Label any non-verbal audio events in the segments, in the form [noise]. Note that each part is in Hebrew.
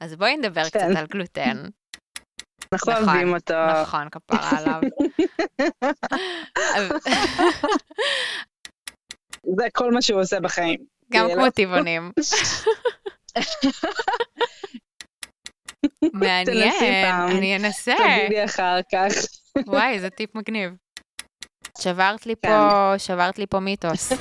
אז בואי נדבר כן. קצת על גלוטן. [laughs] אנחנו נכון, אוהבים אותו. נכון, כפרה עליו. [laughs] זה כל מה שהוא עושה בחיים. גם. כמו טבעונים. [laughs] מעניין. אני אנסה. תגידי אחר כך. וואי, איזה טיפ מגניב. שברת לי כן. פה, שברת לי פה מיתוס.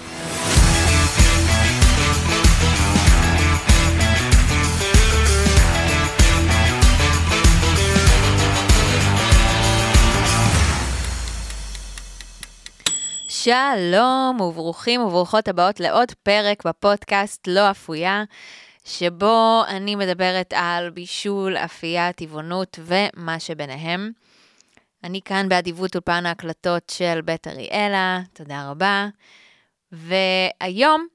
שלום וברוכים וברוכות הבאות לעוד פרק בפודקאסט לא אפויה, שבו אני מדברת על בישול, אפייה, טבעונות ומה שביניהם. אני כאן באדיבות אולפן ההקלטות של בית אריאלה, תודה רבה. והיום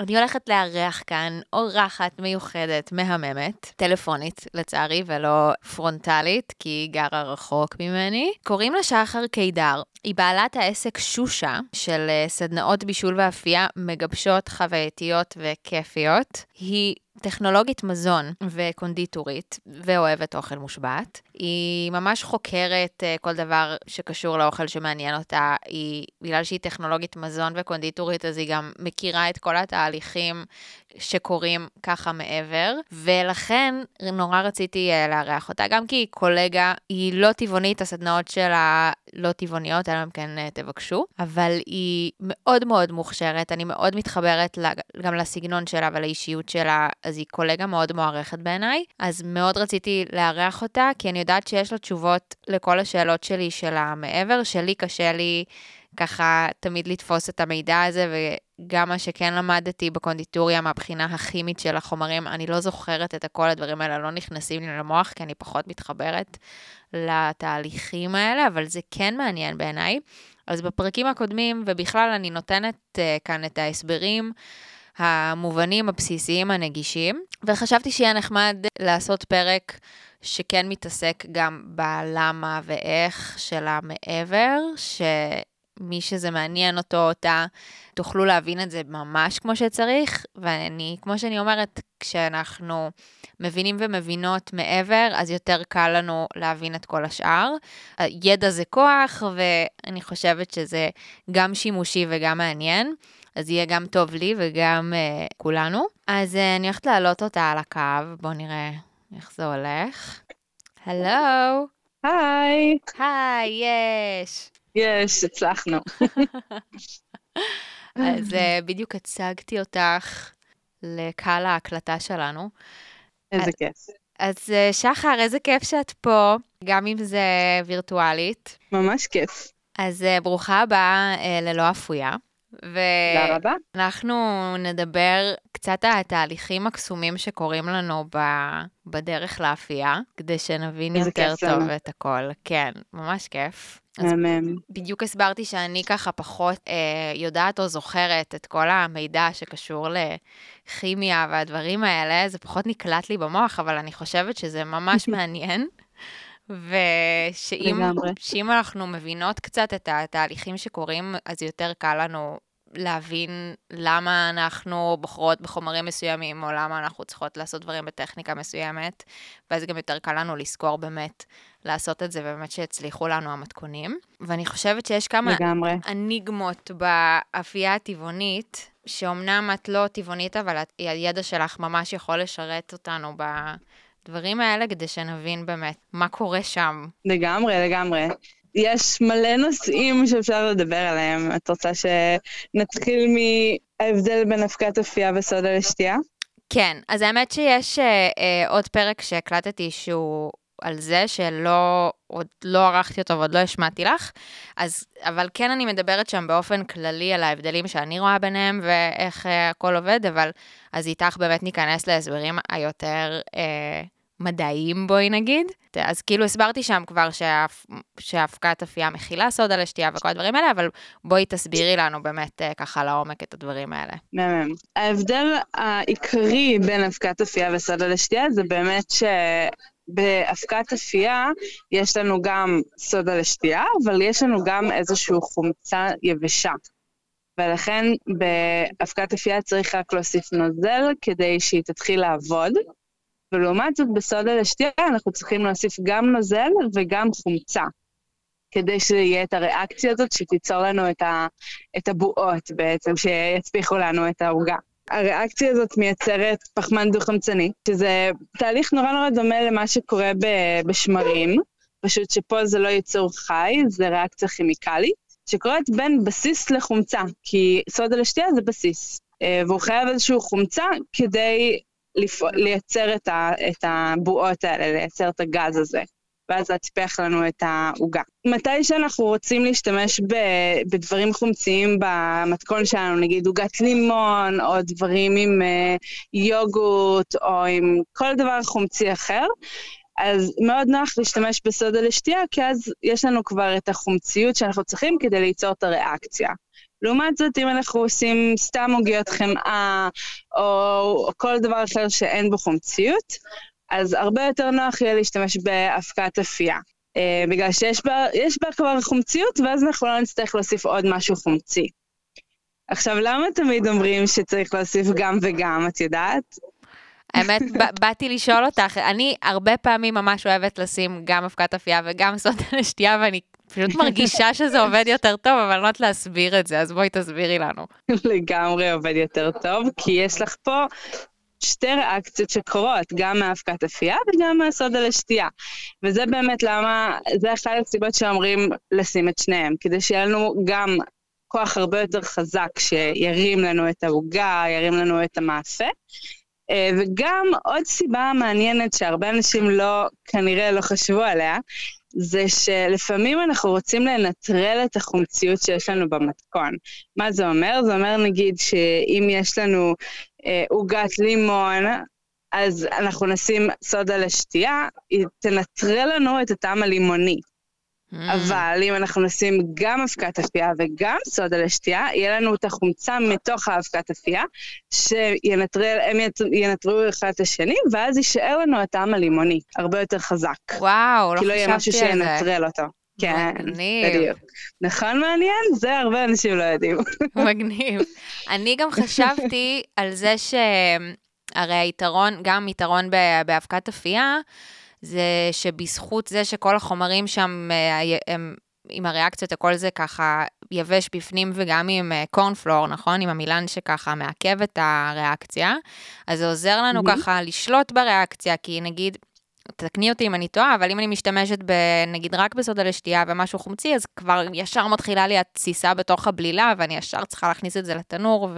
אני הולכת לארח כאן אורחת מיוחדת, מהממת, טלפונית לצערי ולא פרונטלית, כי היא גרה רחוק ממני. קוראים לה שחר קידר. היא בעלת העסק שושה של אה, סדנאות בישול ואפייה מגבשות, חווייתיות וכיפיות. היא טכנולוגית מזון וקונדיטורית ואוהבת אוכל מושבת. היא ממש חוקרת uh, כל דבר שקשור לאוכל שמעניין אותה. היא, בגלל שהיא טכנולוגית מזון וקונדיטורית, אז היא גם מכירה את כל התהליכים שקורים ככה מעבר, ולכן נורא רציתי uh, לארח אותה, גם כי היא קולגה, היא לא טבעונית, הסדנאות שלה לא טבעוניות, אלא אם כן uh, תבקשו, אבל היא מאוד מאוד מוכשרת, אני מאוד מתחברת גם לסגנון שלה ולאישיות שלה, אז היא קולגה מאוד מוערכת בעיניי, אז מאוד רציתי לארח אותה, כי אני יודעת שיש לה תשובות לכל השאלות שלי של המעבר, שלי קשה לי ככה תמיד לתפוס את המידע הזה, וגם מה שכן למדתי בקונדיטוריה מהבחינה הכימית של החומרים, אני לא זוכרת את הכל, הדברים האלה לא נכנסים לי למוח, כי אני פחות מתחברת לתהליכים האלה, אבל זה כן מעניין בעיניי. אז בפרקים הקודמים, ובכלל אני נותנת uh, כאן את ההסברים המובנים, הבסיסיים, הנגישים, וחשבתי שיהיה נחמד לעשות פרק שכן מתעסק גם בלמה ואיך של המעבר, שמי שזה מעניין אותו או אותה, תוכלו להבין את זה ממש כמו שצריך, ואני, כמו שאני אומרת, כשאנחנו מבינים ומבינות מעבר, אז יותר קל לנו להבין את כל השאר. ידע זה כוח, ואני חושבת שזה גם שימושי וגם מעניין. אז יהיה גם טוב לי וגם uh, כולנו. אז uh, אני הולכת להעלות אותה על הקו, בואו נראה איך זה הולך. הלו, היי. היי, יש. יש, הצלחנו. [laughs] אז uh, בדיוק הצגתי אותך לקהל ההקלטה שלנו. איזה כיף. אז uh, שחר, איזה כיף שאת פה, גם אם זה וירטואלית. ממש כיף. אז uh, ברוכה הבאה uh, ללא אפויה. ואנחנו נדבר קצת על התהליכים הקסומים שקורים לנו ב... בדרך לאפייה, כדי שנבין יותר טוב לנו. את הכל. כן, ממש כיף. אז. בדיוק הסברתי שאני ככה פחות אה, יודעת או זוכרת את כל המידע שקשור לכימיה והדברים האלה, זה פחות נקלט לי במוח, אבל אני חושבת שזה ממש [laughs] מעניין. ושאם. שאם אנחנו מבינות קצת את התהליכים שקורים, אז יותר קל לנו להבין למה אנחנו בוחרות בחומרים מסוימים, או למה אנחנו צריכות לעשות דברים בטכניקה מסוימת, ואז גם יותר קל לנו לזכור באמת לעשות את זה, ובאמת שהצליחו לנו המתכונים. ואני חושבת שיש כמה לגמרי. אניגמות באפייה הטבעונית, שאומנם את לא טבעונית, אבל הידע שלך ממש יכול לשרת אותנו בדברים האלה, כדי שנבין באמת מה קורה שם. לגמרי, לגמרי. יש מלא נושאים שאפשר לדבר עליהם. את רוצה שנתחיל מההבדל בין אבקת אפייה וסודה לשתייה? כן, אז האמת שיש אה, אה, עוד פרק שהקלטתי שהוא על זה, שלא, עוד לא ערכתי אותו ועוד לא השמעתי לך, אז, אבל כן אני מדברת שם באופן כללי על ההבדלים שאני רואה ביניהם ואיך אה, הכל עובד, אבל אז איתך באמת ניכנס להסברים היותר אה, מדעיים, בואי נגיד. אז כאילו הסברתי שם כבר שאבקת אפייה מכילה סודה לשתייה וכל הדברים האלה, אבל בואי תסבירי לנו באמת אה, ככה לעומק את הדברים האלה. מהמם. ההבדל העיקרי בין אבקת אפייה וסודה לשתייה זה באמת שבאבקת אפייה יש לנו גם סודה לשתייה, אבל יש לנו גם איזושהי חומצה יבשה. ולכן באבקת אפייה צריך רק להוסיף נוזל כדי שהיא תתחיל לעבוד, ולעומת זאת בסודה לשתייה אנחנו צריכים להוסיף גם נוזל וגם חומצה, כדי שיהיה את הריאקציה הזאת שתיצור לנו את, ה, את הבועות בעצם, שיצפיחו לנו את העוגה. הריאקציה הזאת מייצרת פחמן דו-חמצני, שזה תהליך נורא נורא דומה למה שקורה בשמרים, פשוט שפה זה לא ייצור חי, זה ריאקציה כימיקלית, שקורית בין בסיס לחומצה, כי סודה לשתייה זה בסיס, אה, והוא חייב איזושהי חומצה כדי לפ... לייצר את, ה... את הבועות האלה, לייצר את הגז הזה. ואז להצפיח לנו את העוגה. מתי שאנחנו רוצים להשתמש ב, בדברים חומציים במתכון שלנו, נגיד עוגת לימון, או דברים עם uh, יוגורט, או עם כל דבר חומצי אחר, אז מאוד נוח להשתמש בסודה לשתייה, כי אז יש לנו כבר את החומציות שאנחנו צריכים כדי ליצור את הריאקציה. לעומת זאת, אם אנחנו עושים סתם עוגיות חמאה, או כל דבר אחר שאין בו חומציות, אז הרבה יותר נוח יהיה להשתמש באבקת אפייה. Uh, בגלל שיש בה, בה כבר חומציות, ואז אנחנו לא נצטרך להוסיף עוד משהו חומצי. עכשיו, למה תמיד אומרים שצריך להוסיף גם וגם, את יודעת? האמת, [laughs] באתי לשאול אותך, אני הרבה פעמים ממש אוהבת לשים גם אבקת אפייה וגם סודה לשתייה, ואני פשוט מרגישה שזה עובד יותר טוב, אבל אני לא יודעת להסביר את זה, אז בואי תסבירי לנו. לגמרי עובד יותר טוב, כי יש לך פה שתי ריאקציות שקורות, גם מאבקת אפייה וגם מהסודה לשתייה. וזה באמת למה, זה אחת הסיבות שאומרים לשים את שניהם, כדי שיהיה לנו גם כוח הרבה יותר חזק שירים לנו את העוגה, ירים לנו את המעשה. אה, וגם עוד סיבה מעניינת שהרבה אנשים לא, כנראה לא חשבו עליה, זה שלפעמים אנחנו רוצים לנטרל את החומציות שיש לנו במתכון. מה זה אומר? זה אומר נגיד שאם יש לנו אה, עוגת אה, לימון, אז אנחנו נשים סודה לשתייה, היא תנטרל לנו את הטעם הלימוני. Mm. אבל אם אנחנו נשים גם אבקת אפייה וגם סודה לשתייה, יהיה לנו את החומצה מתוך האבקת אפייה, שהם ינטרלו אחד את השני, ואז יישאר לנו הטעם הלימוני, הרבה יותר חזק. וואו, לא חשבתי על זה. כי לא יהיה משהו שינטרל אותו. כן, מגניב. בדיוק. נכון מעניין? זה הרבה אנשים לא יודעים. [laughs] מגניב. אני גם חשבתי על זה שהרי היתרון, גם יתרון באבקת אפייה, זה שבזכות זה שכל החומרים שם אה, הם... עם הריאקציות, הכל זה ככה יבש בפנים וגם עם קורנפלור, נכון? עם המילן שככה מעכב את הריאקציה. אז זה עוזר לנו mm-hmm. ככה לשלוט בריאקציה, כי נגיד, תקני אותי אם אני טועה, אבל אם אני משתמשת נגיד רק בסודה לשתייה ומשהו חומצי, אז כבר ישר מתחילה לי התסיסה בתוך הבלילה, ואני ישר צריכה להכניס את זה לתנור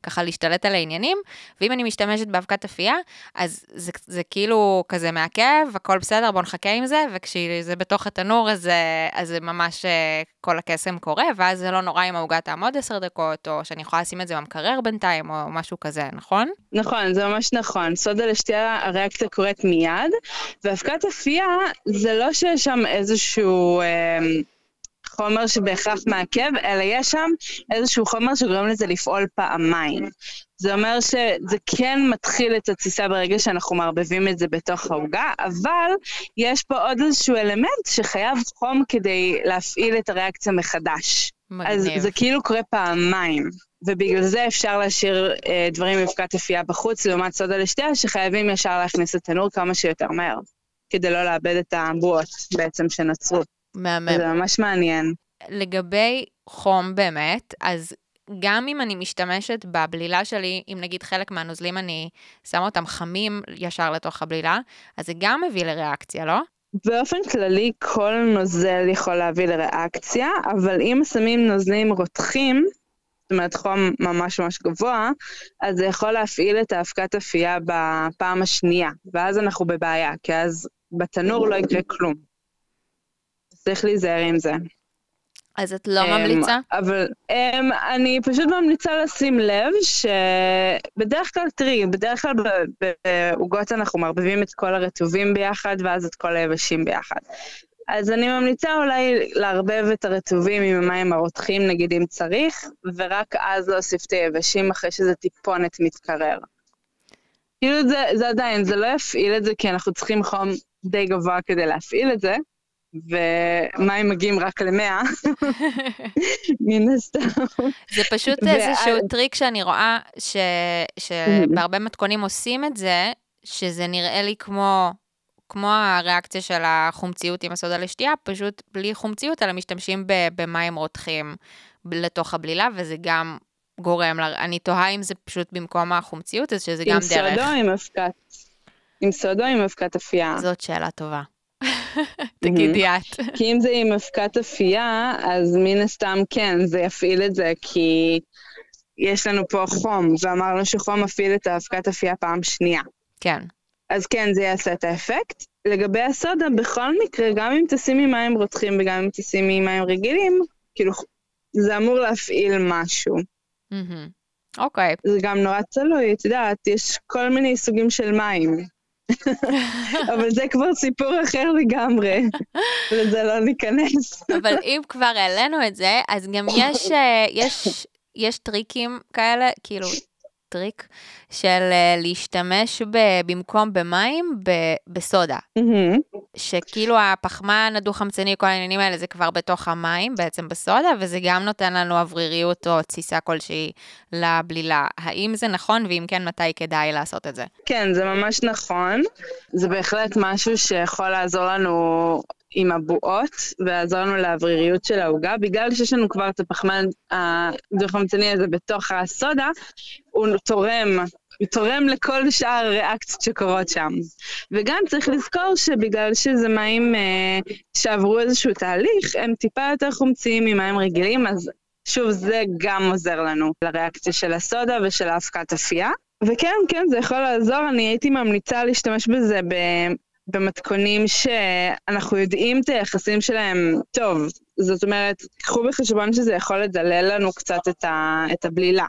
וככה להשתלט על העניינים. ואם אני משתמשת באבקת אפייה, אז זה, זה כאילו כזה מעכב, הכל בסדר, בוא נחכה עם זה, וכשזה בתוך התנור, אז, אז זה ממש אה, כל הקסם קורה, ואז זה לא נורא אם העוגה תעמוד עשר דקות, או שאני יכולה לשים את זה במקרר בינתיים, או משהו כזה, נכון? נכון, זה ממש נכון. סודה לשתייה, הריאקציה קורית מיד. ואבקת אפייה זה לא שיש שם איזשהו אה, חומר שבהכרח מעכב, אלא יש שם איזשהו חומר שגורם לזה לפעול פעמיים. זה אומר שזה כן מתחיל את התסיסה ברגע שאנחנו מערבבים את זה בתוך העוגה, אבל יש פה עוד איזשהו אלמנט שחייב חום כדי להפעיל את הריאקציה מחדש. מגניב. אז זה כאילו קורה פעמיים. ובגלל זה אפשר להשאיר אה, דברים מאבקת אפייה בחוץ, לעומת סודה לשתייה, שחייבים ישר להכניס לתנור כמה שיותר מהר, כדי לא לאבד את הבועות בעצם שנוצרו. מהמם. זה ממש מעניין. לגבי חום באמת, אז גם אם אני משתמשת בבלילה שלי, אם נגיד חלק מהנוזלים אני שמה אותם חמים ישר לתוך הבלילה, אז זה גם מביא לריאקציה, לא? באופן כללי כל נוזל יכול להביא לריאקציה, אבל אם שמים נוזלים רותחים, זאת אומרת חום ממש ממש גבוה, אז זה יכול להפעיל את האבקת אפייה בפעם השנייה, ואז אנחנו בבעיה, כי אז בתנור לא יקרה כלום. צריך להיזהר עם זה. אז את לא ממליצה? אבל um, אני פשוט ממליצה לשים לב שבדרך כלל, תראי, בדרך כלל בעוגות אנחנו מערבבים את כל הרטובים ביחד ואז את כל היבשים ביחד. אז אני ממליצה אולי לערבב את הרטובים עם המים הרותחים, נגיד אם צריך, ורק אז להוסיף את היבשים אחרי שזה טיפונת מתקרר. כאילו זה, זה עדיין, זה לא יפעיל את זה, כי אנחנו צריכים חום די גבוה כדי להפעיל את זה, ומים מגיעים רק למאה, [laughs] מן הסתם. זה פשוט איזשהו טריק שאני רואה, שבהרבה מתכונים עושים את זה, שזה נראה לי כמו, כמו הריאקציה של החומציות עם הסודה לשתייה, פשוט בלי חומציות, אלא משתמשים במים רותחים לתוך הבלילה, וזה גם גורם, לה, אני תוהה אם זה פשוט במקום החומציות, אז שזה גם דרך. עם סודו עם אבקת? עם סודו עם אבקת אפייה? זאת שאלה טובה. תגידי את. כי אם זה עם אבקת אפייה, אז מן הסתם כן, זה יפעיל את זה, כי יש לנו פה חום, ואמרנו שחום מפעיל את האבקת אפייה פעם שנייה. כן. אז כן, זה יעשה את האפקט. לגבי הסודה, בכל מקרה, גם אם תשימי מים רותחים וגם אם תשימי מים רגילים, כאילו, זה אמור להפעיל משהו. אוקיי. Okay. זה גם נורא תלוי, את יודעת, יש כל מיני סוגים של מים. [laughs] אבל זה כבר סיפור אחר לגמרי, [laughs] לזה לא ניכנס. אבל אם כבר העלינו את זה, אז גם יש, אה, יש, יש טריקים כאלה, כאילו, טריק של אה, להשתמש ב, במקום במים, ב, בסודה. Mm-hmm. שכאילו הפחמן הדו-חמצני, כל העניינים האלה, זה כבר בתוך המים, בעצם בסודה, וזה גם נותן לנו אווריריות או תסיסה כלשהי לבלילה. האם זה נכון, ואם כן, מתי כדאי לעשות את זה? כן, זה ממש נכון. זה בהחלט משהו שיכול לעזור לנו עם הבועות, ולעזור לנו לאווריריות של העוגה. בגלל שיש לנו כבר את הפחמן הדו-חמצני הזה בתוך הסודה, הוא תורם הוא תורם לכל שאר הריאקציות שקורות שם. וגם צריך לזכור שבגלל שזה מים אה, שעברו איזשהו תהליך, הם טיפה יותר חומציים ממים רגילים, אז שוב, זה גם עוזר לנו לריאקציה של הסודה ושל האבקת אפייה. וכן, כן, זה יכול לעזור, אני הייתי ממליצה להשתמש בזה ב... במתכונים שאנחנו יודעים את היחסים שלהם טוב. זאת אומרת, קחו בחשבון שזה יכול לדלל לנו קצת את, ה, את הבלילה.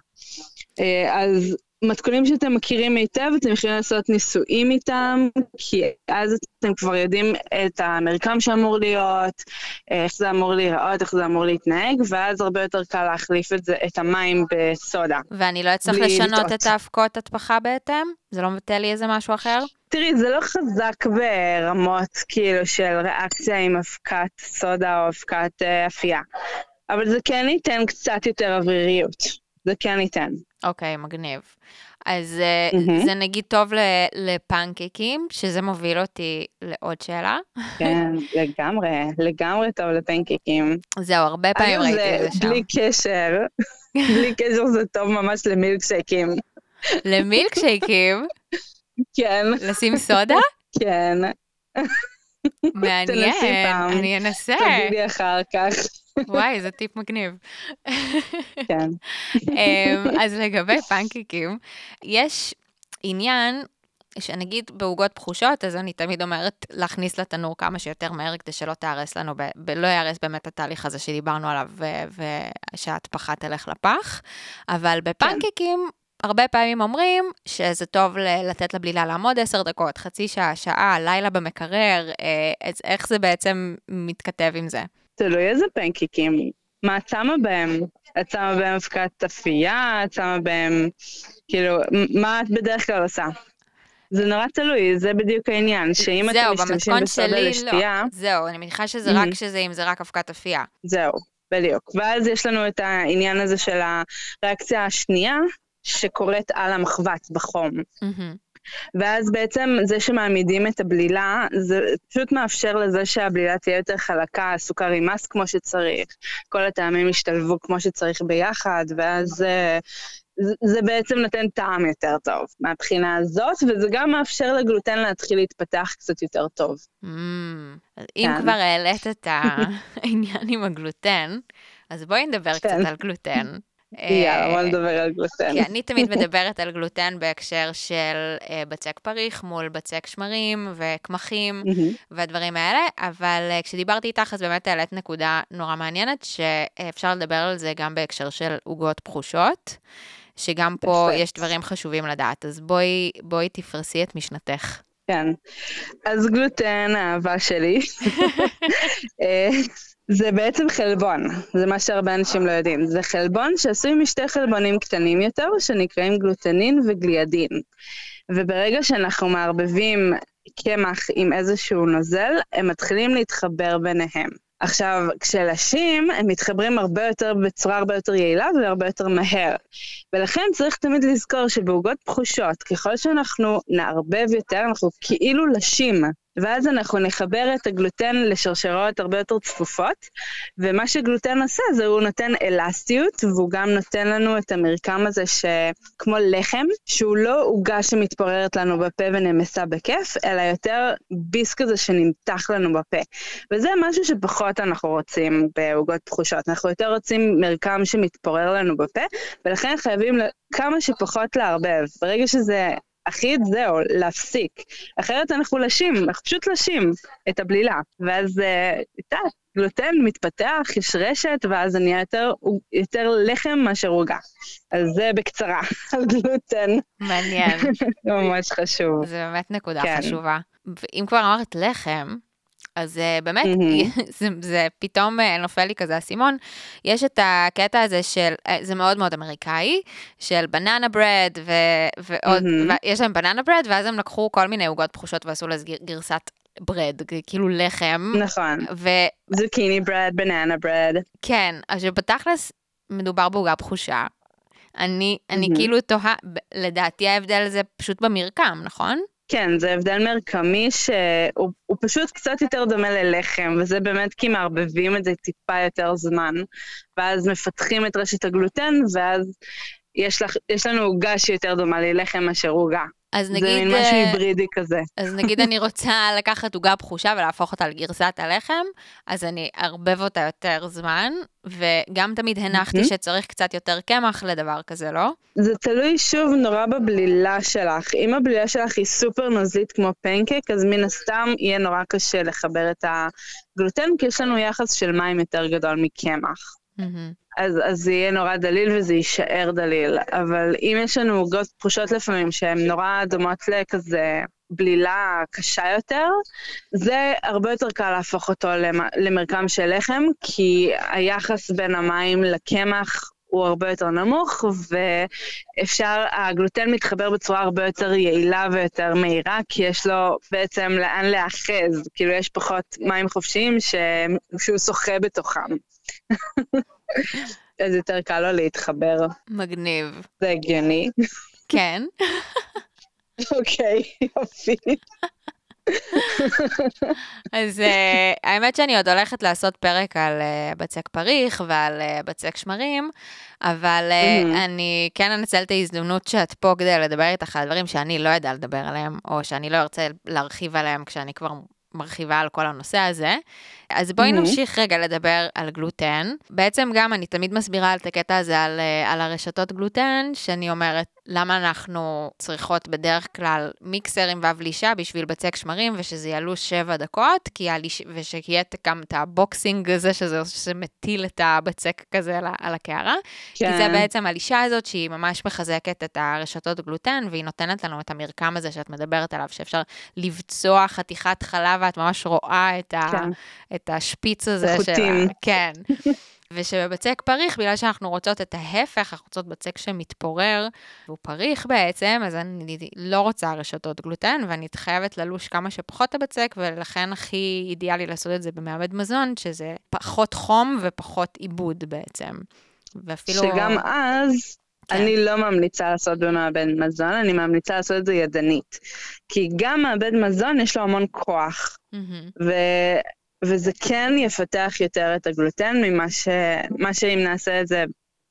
אה, אז מתכונים שאתם מכירים היטב, אתם יכולים לעשות ניסויים איתם, כי אז אתם כבר יודעים את המרקם שאמור להיות, איך זה אמור להיראות, איך זה אמור להתנהג, ואז הרבה יותר קל להחליף את זה, את המים בסודה. ואני לא אצטרך לשנות לטעות. את האבקות הטפחה בהתאם? זה לא מבטל לי איזה משהו אחר? תראי, זה לא חזק ברמות כאילו של ריאקציה עם אבקת סודה או אבקת אה, אפייה, אבל זה כן ייתן קצת יותר אוויריות. זה כן ייתן. אוקיי, okay, מגניב. אז mm-hmm. זה נגיד טוב לפנקקים, שזה מוביל אותי לעוד שאלה. כן, [laughs] לגמרי, לגמרי טוב לפנקקים. זהו, הרבה פעמים ראיתי את זה שם. בלי קשר, בלי [laughs] קשר זה טוב ממש למילקשייקים. למילקשייקים? כן. לשים [laughs] סודה? כן. מעניין, אני אנסה. תגידי אחר כך. וואי, איזה טיפ מגניב. כן. אמ, [laughs] אז לגבי פנקיקים, יש עניין שנגיד בעוגות פחושות, אז אני תמיד אומרת להכניס לתנור כמה שיותר מהר כדי שלא תהרס לנו, לא יהרס באמת התהליך הזה שדיברנו עליו, ושההטפחה תלך לפח. אבל כן. הרבה פעמים אומרים שזה טוב לתת לבלילה לעמוד עשר דקות, חצי שעה, שעה, לילה במקרר, אה, איך זה בעצם מתכתב עם זה? תלוי איזה פנקיקים. מה את שמה בהם? את שמה בהם אבקת אפייה? את שמה בהם... כאילו, מה את בדרך כלל עושה? זה נורא תלוי, זה בדיוק העניין, שאם אתם משתמשים בסודה. לשתייה... לא. זהו, אני מניחה שזה mm-hmm. רק שזה, אם זה רק אבקת אפייה. זהו, בדיוק. ואז יש לנו את העניין הזה של הריאקציה השנייה, שקורית על המחבת בחום. Mm-hmm. ואז בעצם זה שמעמידים את הבלילה, זה פשוט מאפשר לזה שהבלילה תהיה יותר חלקה, הסוכר יימס כמו שצריך, כל הטעמים ישתלבו כמו שצריך ביחד, ואז אה, זה, בעצם נותן טעם יותר טוב מהבחינה הזאת, וזה גם מאפשר לגלוטן להתחיל להתפתח קצת יותר טוב. Mm, אם כן. כבר העלית את [laughs] העניין עם הגלוטן, אז בואי נדבר כן. קצת על גלוטן. יאללה, בוא נדבר על גלוטן. כי אני תמיד מדברת על גלוטן בהקשר של אה, בצק פריך מול בצק שמרים וקמחים והדברים האלה, אבל אה, כשדיברתי איתך אז באמת העלית נקודה נורא מעניינת, שאפשר לדבר על זה גם בהקשר של עוגות פחושות, שגם פה יש דברים חשובים לדעת, אז בואי, בואי תפרסי את משנתך. כן, אז גלוטן, האהבה שלי. [laughs] זה בעצם חלבון, זה מה שהרבה אנשים לא יודעים. זה חלבון שעשוי משתי חלבונים קטנים יותר, שנקראים גלוטנין וגליאדין. וברגע שאנחנו מערבבים קמח עם איזשהו נוזל, הם מתחילים להתחבר ביניהם. עכשיו, כשלשים, הם מתחברים הרבה יותר, בצורה הרבה יותר יעילה והרבה יותר מהר. ולכן צריך תמיד לזכור שבעוגות פחושות, ככל שאנחנו נערבב יותר, אנחנו כאילו לשים. ואז אנחנו נחבר את הגלוטן לשרשרות הרבה יותר צפופות, ומה שגלוטן עושה זה הוא נותן אלסטיות, והוא גם נותן לנו את המרקם הזה שכמו לחם, שהוא לא עוגה שמתפוררת לנו בפה ונמסה בכיף, אלא יותר ביס כזה שנמתח לנו בפה. וזה משהו שפחות אנחנו רוצים בעוגות תחושות, אנחנו יותר רוצים מרקם שמתפורר לנו בפה, ולכן חייבים כמה שפחות לערבב. ברגע שזה אחיד, זהו, להפסיק. אחרת אנחנו לשים, אנחנו פשוט לשים את הבלילה. ואז, אתה אה, גלוטן מתפתח, יש רשת, ואז זה נהיה יותר, יותר לחם מאשר עוגה. אז זה בקצרה [laughs] על גלוטן. מעניין. [laughs] ממש חשוב. זה באמת נקודה כן. חשובה. ואם כבר אמרת לחם, אז אה, באמת. [laughs] זה, זה פתאום אה, נופל לי כזה אסימון. יש את הקטע הזה של, אה, זה מאוד מאוד אמריקאי, של banana bread, ו, ועוד. ויש להם banana bread, ואז הם לקחו כל מיני עוגות בחושות ועשו לזה גרסת bread, כאילו לחם. נכון. ו... zucchini bread, banana bread. כן, אז שבתכלס מדובר בעוגה בחושה. אני, אני. כאילו תוהה, לדעתי ההבדל זה פשוט במרקם, נכון? כן, זה הבדל מרקמי שהוא פשוט קצת יותר דומה ללחם, וזה באמת כי מערבבים את זה טיפה יותר זמן, ואז מפתחים את רשת הגלוטן, ואז יש, לך, יש לנו עוגה שהיא יותר דומה ללחם מאשר עוגה. אז נגיד... זה מין משהו אה, היברידי כזה. אז נגיד אני רוצה [laughs] לקחת עוגה פחושה ולהפוך אותה לגרסת הלחם, אז אני אערבב אותה יותר זמן, וגם תמיד הנחתי שצריך קצת יותר קמח לדבר כזה, לא? זה תלוי שוב נורא בבלילה שלך. אם הבלילה שלך היא סופר נוזלית כמו פנקק, אז מן הסתם יהיה נורא קשה לחבר את הגלוטן, כי יש לנו יחס של מים יותר גדול מקמח. אז, אז זה יהיה נורא דליל וזה יישאר דליל. אבל אם יש לנו עוגות תחושות לפעמים שהן נורא דומות לכזה בלילה קשה יותר, זה הרבה יותר קל להפוך אותו למרקם של לחם, כי היחס בין המים לקמח הוא הרבה יותר נמוך, ואפשר, הגלוטן מתחבר בצורה הרבה יותר יעילה ויותר מהירה, כי יש לו בעצם לאן להאחז, כאילו יש פחות מים חופשיים ש... שהוא שוחה בתוכם. [laughs] אז יותר קל לו להתחבר. מגניב. זה הגיוני. כן. אוקיי, יופי. אז uh, האמת שאני עוד הולכת לעשות פרק על uh, בצק פריך ועל uh, בצק שמרים, אבל uh, mm-hmm. אני כן אנצל את ההזדמנות שאת פה כדי לדבר איתך על דברים שאני לא יודע לדבר עליהם, או שאני לא ארצה להרחיב עליהם כשאני כבר מרחיבה על כל הנושא הזה. אז בואי mm-hmm. נמשיך רגע לדבר על גלוטן. בעצם גם אני תמיד מסבירה את הקטע הזה על, על הרשתות גלוטן, שאני אומרת, למה אנחנו צריכות בדרך כלל מיקסר עם וו לישה בשביל בצק שמרים, ושזה יעלו שבע דקות, כי הליש... ושיהיה גם את הבוקסינג הזה, שזה, שזה מטיל את הבצק כזה על, על הקערה. כן. כי זה בעצם הלישה הזאת שהיא ממש מחזקת את הרשתות גלוטן, והיא נותנת לנו את המרקם הזה שאת מדברת עליו, שאפשר לבצוע חתיכת חלב, ואת ממש רואה את, ה... את השפיץ הזה. החוטים. של... כן. [laughs] ושבבצק פריך, בגלל שאנחנו רוצות את ההפך, אנחנו רוצות בצק שמתפורר, והוא פריך בעצם, אז אני לא רוצה רשתות גלוטן, ואני חייבת ללוש כמה שפחות הבצק, ולכן הכי אידיאלי לעשות את זה במעבד מזון, שזה פחות חום ופחות עיבוד בעצם. ואפילו... שגם אז... כן. אני לא ממליצה לעשות במעבד מזון, אני ממליצה לעשות את זה ידנית. כי גם מעבד מזון יש לו המון כוח. Mm-hmm. וזה כן יפתח יותר את הגלוטן ממה ש... מה שאם נעשה את זה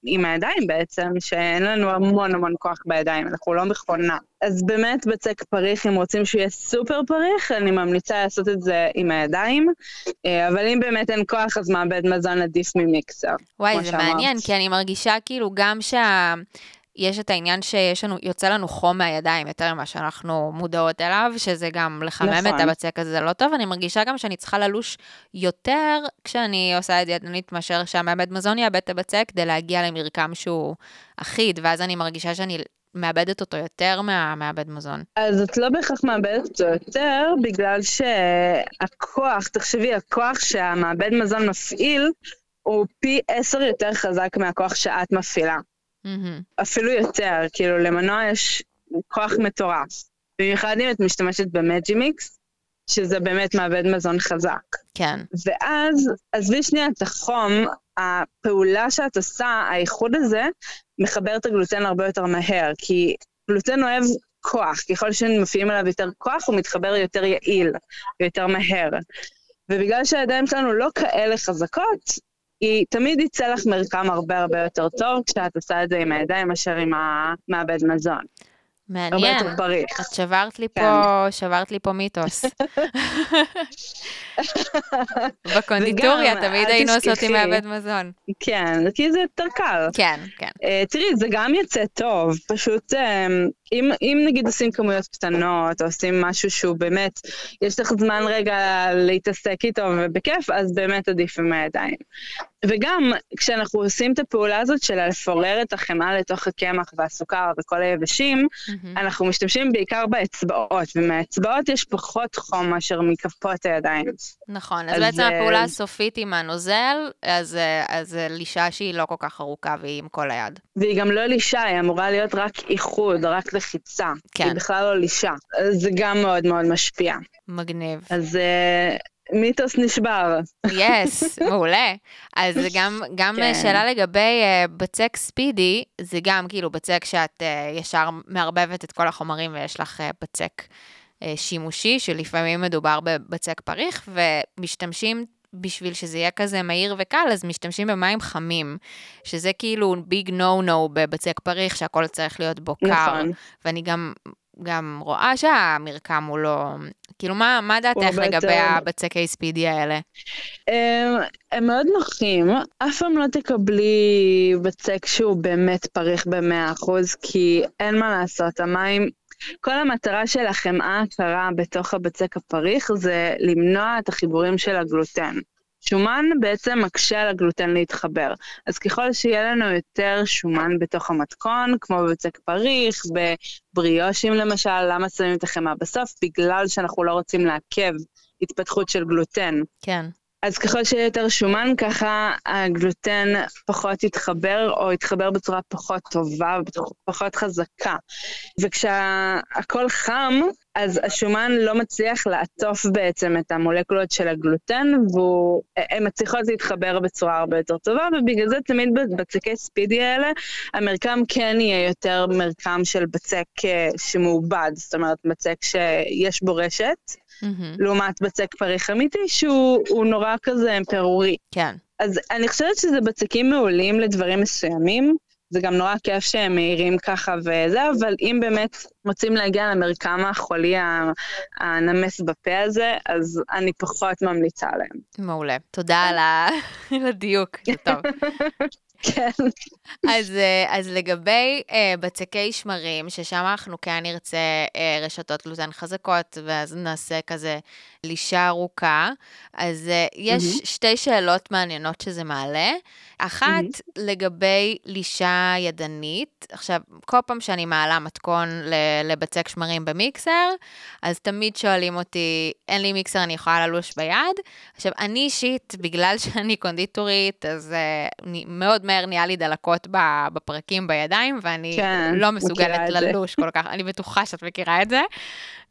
עם הידיים בעצם, שאין לנו המון המון כוח בידיים, אנחנו לא מכונה. אז באמת בצק פריך, אם רוצים שהוא יהיה סופר פריך, אני ממליצה לעשות את זה עם הידיים, אה, אבל אם באמת אין כוח, אז מעבד מזון עדיף ממיקסר. וואי, זה שאמרת. מעניין, כי אני מרגישה כאילו גם שה... יש את העניין שיש לנו, יוצא לנו חום מהידיים יותר ממה שאנחנו מודעות אליו, שזה גם לחמם נכון. את הבצק הזה, זה לא טוב. אני מרגישה גם שאני צריכה ללוש יותר כשאני עושה את זה ידנית, מאשר שהמעבד מזון יאבד את הבצק, כדי להגיע למרקם שהוא אחיד, ואז אני מרגישה שאני מאבדת אותו יותר מהמעבד מזון. אז את לא בהכרח מאבדת אותו יותר, בגלל שהכוח, תחשבי, הכוח שהמעבד מזון מפעיל, הוא פי עשר יותר חזק מהכוח שאת מפעילה. Mm-hmm. אפילו יותר, כאילו למנוע יש כוח מטורף. במיוחד אם את משתמשת במג'י מיקס, שזה באמת מעבד מזון חזק. כן. ואז, עזבי שנייה את החום, הפעולה שאת עושה, האיחוד הזה, מחבר את הגלוטן הרבה יותר מהר, כי גלוטן אוהב כוח, ככל שמפעילים עליו יותר כוח, הוא מתחבר יותר יעיל, יותר מהר. ובגלל שהידיים שלנו לא כאלה חזקות, היא תמיד יצא לך מרקם הרבה הרבה יותר טוב כשאת עושה את זה עם הידיים מאשר עם המעבד מזון. מעניין. הרבה יותר בריא. את שברת לי כן. פה, שברת לי פה מיתוס. [laughs] בקונדיטוריה וגם, תמיד היינו עושות עם. מעבד מזון. כן, כי זה יותר קל. כן, כן. Uh, תראי, זה גם יוצא טוב, פשוט um, אם, אם נגיד עושים כמויות קטנות, או עושים משהו שהוא באמת, יש לך זמן רגע להתעסק איתו ובכיף, אז באמת עדיף עם הידיים. וגם, כשאנחנו עושים את הפעולה הזאת של לפורר את החמאה לתוך הקמח והסוכר וכל היבשים, מהמם. אנחנו משתמשים בעיקר באצבעות, ומהאצבעות יש פחות חום מאשר מכפות הידיים. נכון, אז אז, בעצם אה, הפעולה הסופית עם הנוזל, אז אה, אז לישה שהיא לא כל כך ארוכה והיא עם כל היד. והיא גם לא לישה, היא אמורה להיות רק איחוד, רק לחיצה. כן. היא בכלל לא לישה. זה גם מאוד מאוד משפיע. מגניב. אז uh, מיתוס נשבר. יס, [laughs] מעולה. אז זה גם, גם כן. שאלה לגבי uh, בצק ספידי, זה גם כאילו בצק שאת uh, ישר מערבבת את כל החומרים ויש לך uh, בצק uh, שימושי, שלפעמים מדובר בבצק פריך, ומשתמשים בשביל שזה יהיה כזה מהיר וקל, אז משתמשים במים חמים, שזה כאילו ביג נו נו בבצק פריך, שהכל צריך להיות בו קר. נכון. ואני גם, גם רואה שהמרקם הוא לא... כאילו, מה, מה דעתך לגבי יותר- הבצקי ספידי האלה? הם, הם מאוד נוחים, אף פעם לא תקבלי בצק שהוא באמת פריך ב-100%, כי אין מה לעשות, המים, כל המטרה של החמאה הקרה בתוך הבצק הפריך זה למנוע את החיבורים של הגלוטן. שומן בעצם מקשה על הגלוטן להתחבר. אז ככל שיהיה לנו יותר שומן בתוך המתכון, כמו בבצק פריך, בבריאושים למשל, למה שמים את החמאה בסוף? בגלל שאנחנו לא רוצים לעכב התפתחות של גלוטן. כן. אז ככל שיהיה יותר שומן, ככה הגלוטן פחות יתחבר, או יתחבר בצורה פחות טובה ופחות חזקה. וכשהכול חם, אז השומן לא מצליח לעטוף בעצם את המולקולות של הגלוטן, והן מצליחות להתחבר בצורה הרבה יותר טובה, ובגלל זה תמיד בבצקי ספידי האלה, המרקם כן יהיה יותר מרקם של בצק אה, שמעובד, זאת אומרת, בצק שיש בו רשת. מהמם. לעומת בצק פריך אמיתי, שהוא הוא נורא כזה פירורי. כן. אז אני חושבת שזה בצקים מעולים לדברים מסוימים, זה גם נורא כיף שהם מהירים ככה וזה, אבל אם באמת רוצים להגיע למרקם החולי הנמס בפה הזה, אז אני פחות ממליצה עליהם. מעולה. תודה על [laughs] הדיוק, זה טוב. [laughs] כן. אז, אה, אז לגבי אה, בצקי שמרים, ששם אנחנו כן נרצה אה, רשתות גלוטן חזקות, ואז נעשה כזה לישה ארוכה, אז אה, יש מהמם. שתי שאלות מעניינות שזה מעלה. אחת, מהמם. לגבי לישה ידנית. עכשיו, כל פעם שאני מעלה מתכון לבצק שמרים במיקסר, אז תמיד שואלים אותי, אין לי מיקסר, אני יכולה ללוש ביד? עכשיו, אני אישית, בגלל [laughs] שאני קונדיטורית, אז uh, מאוד מהר נהיה לי דלקות בפרקים בידיים, ואני כן, לא מסוגלת. ללוש כל כך, אני בטוחה שאת מכירה את זה.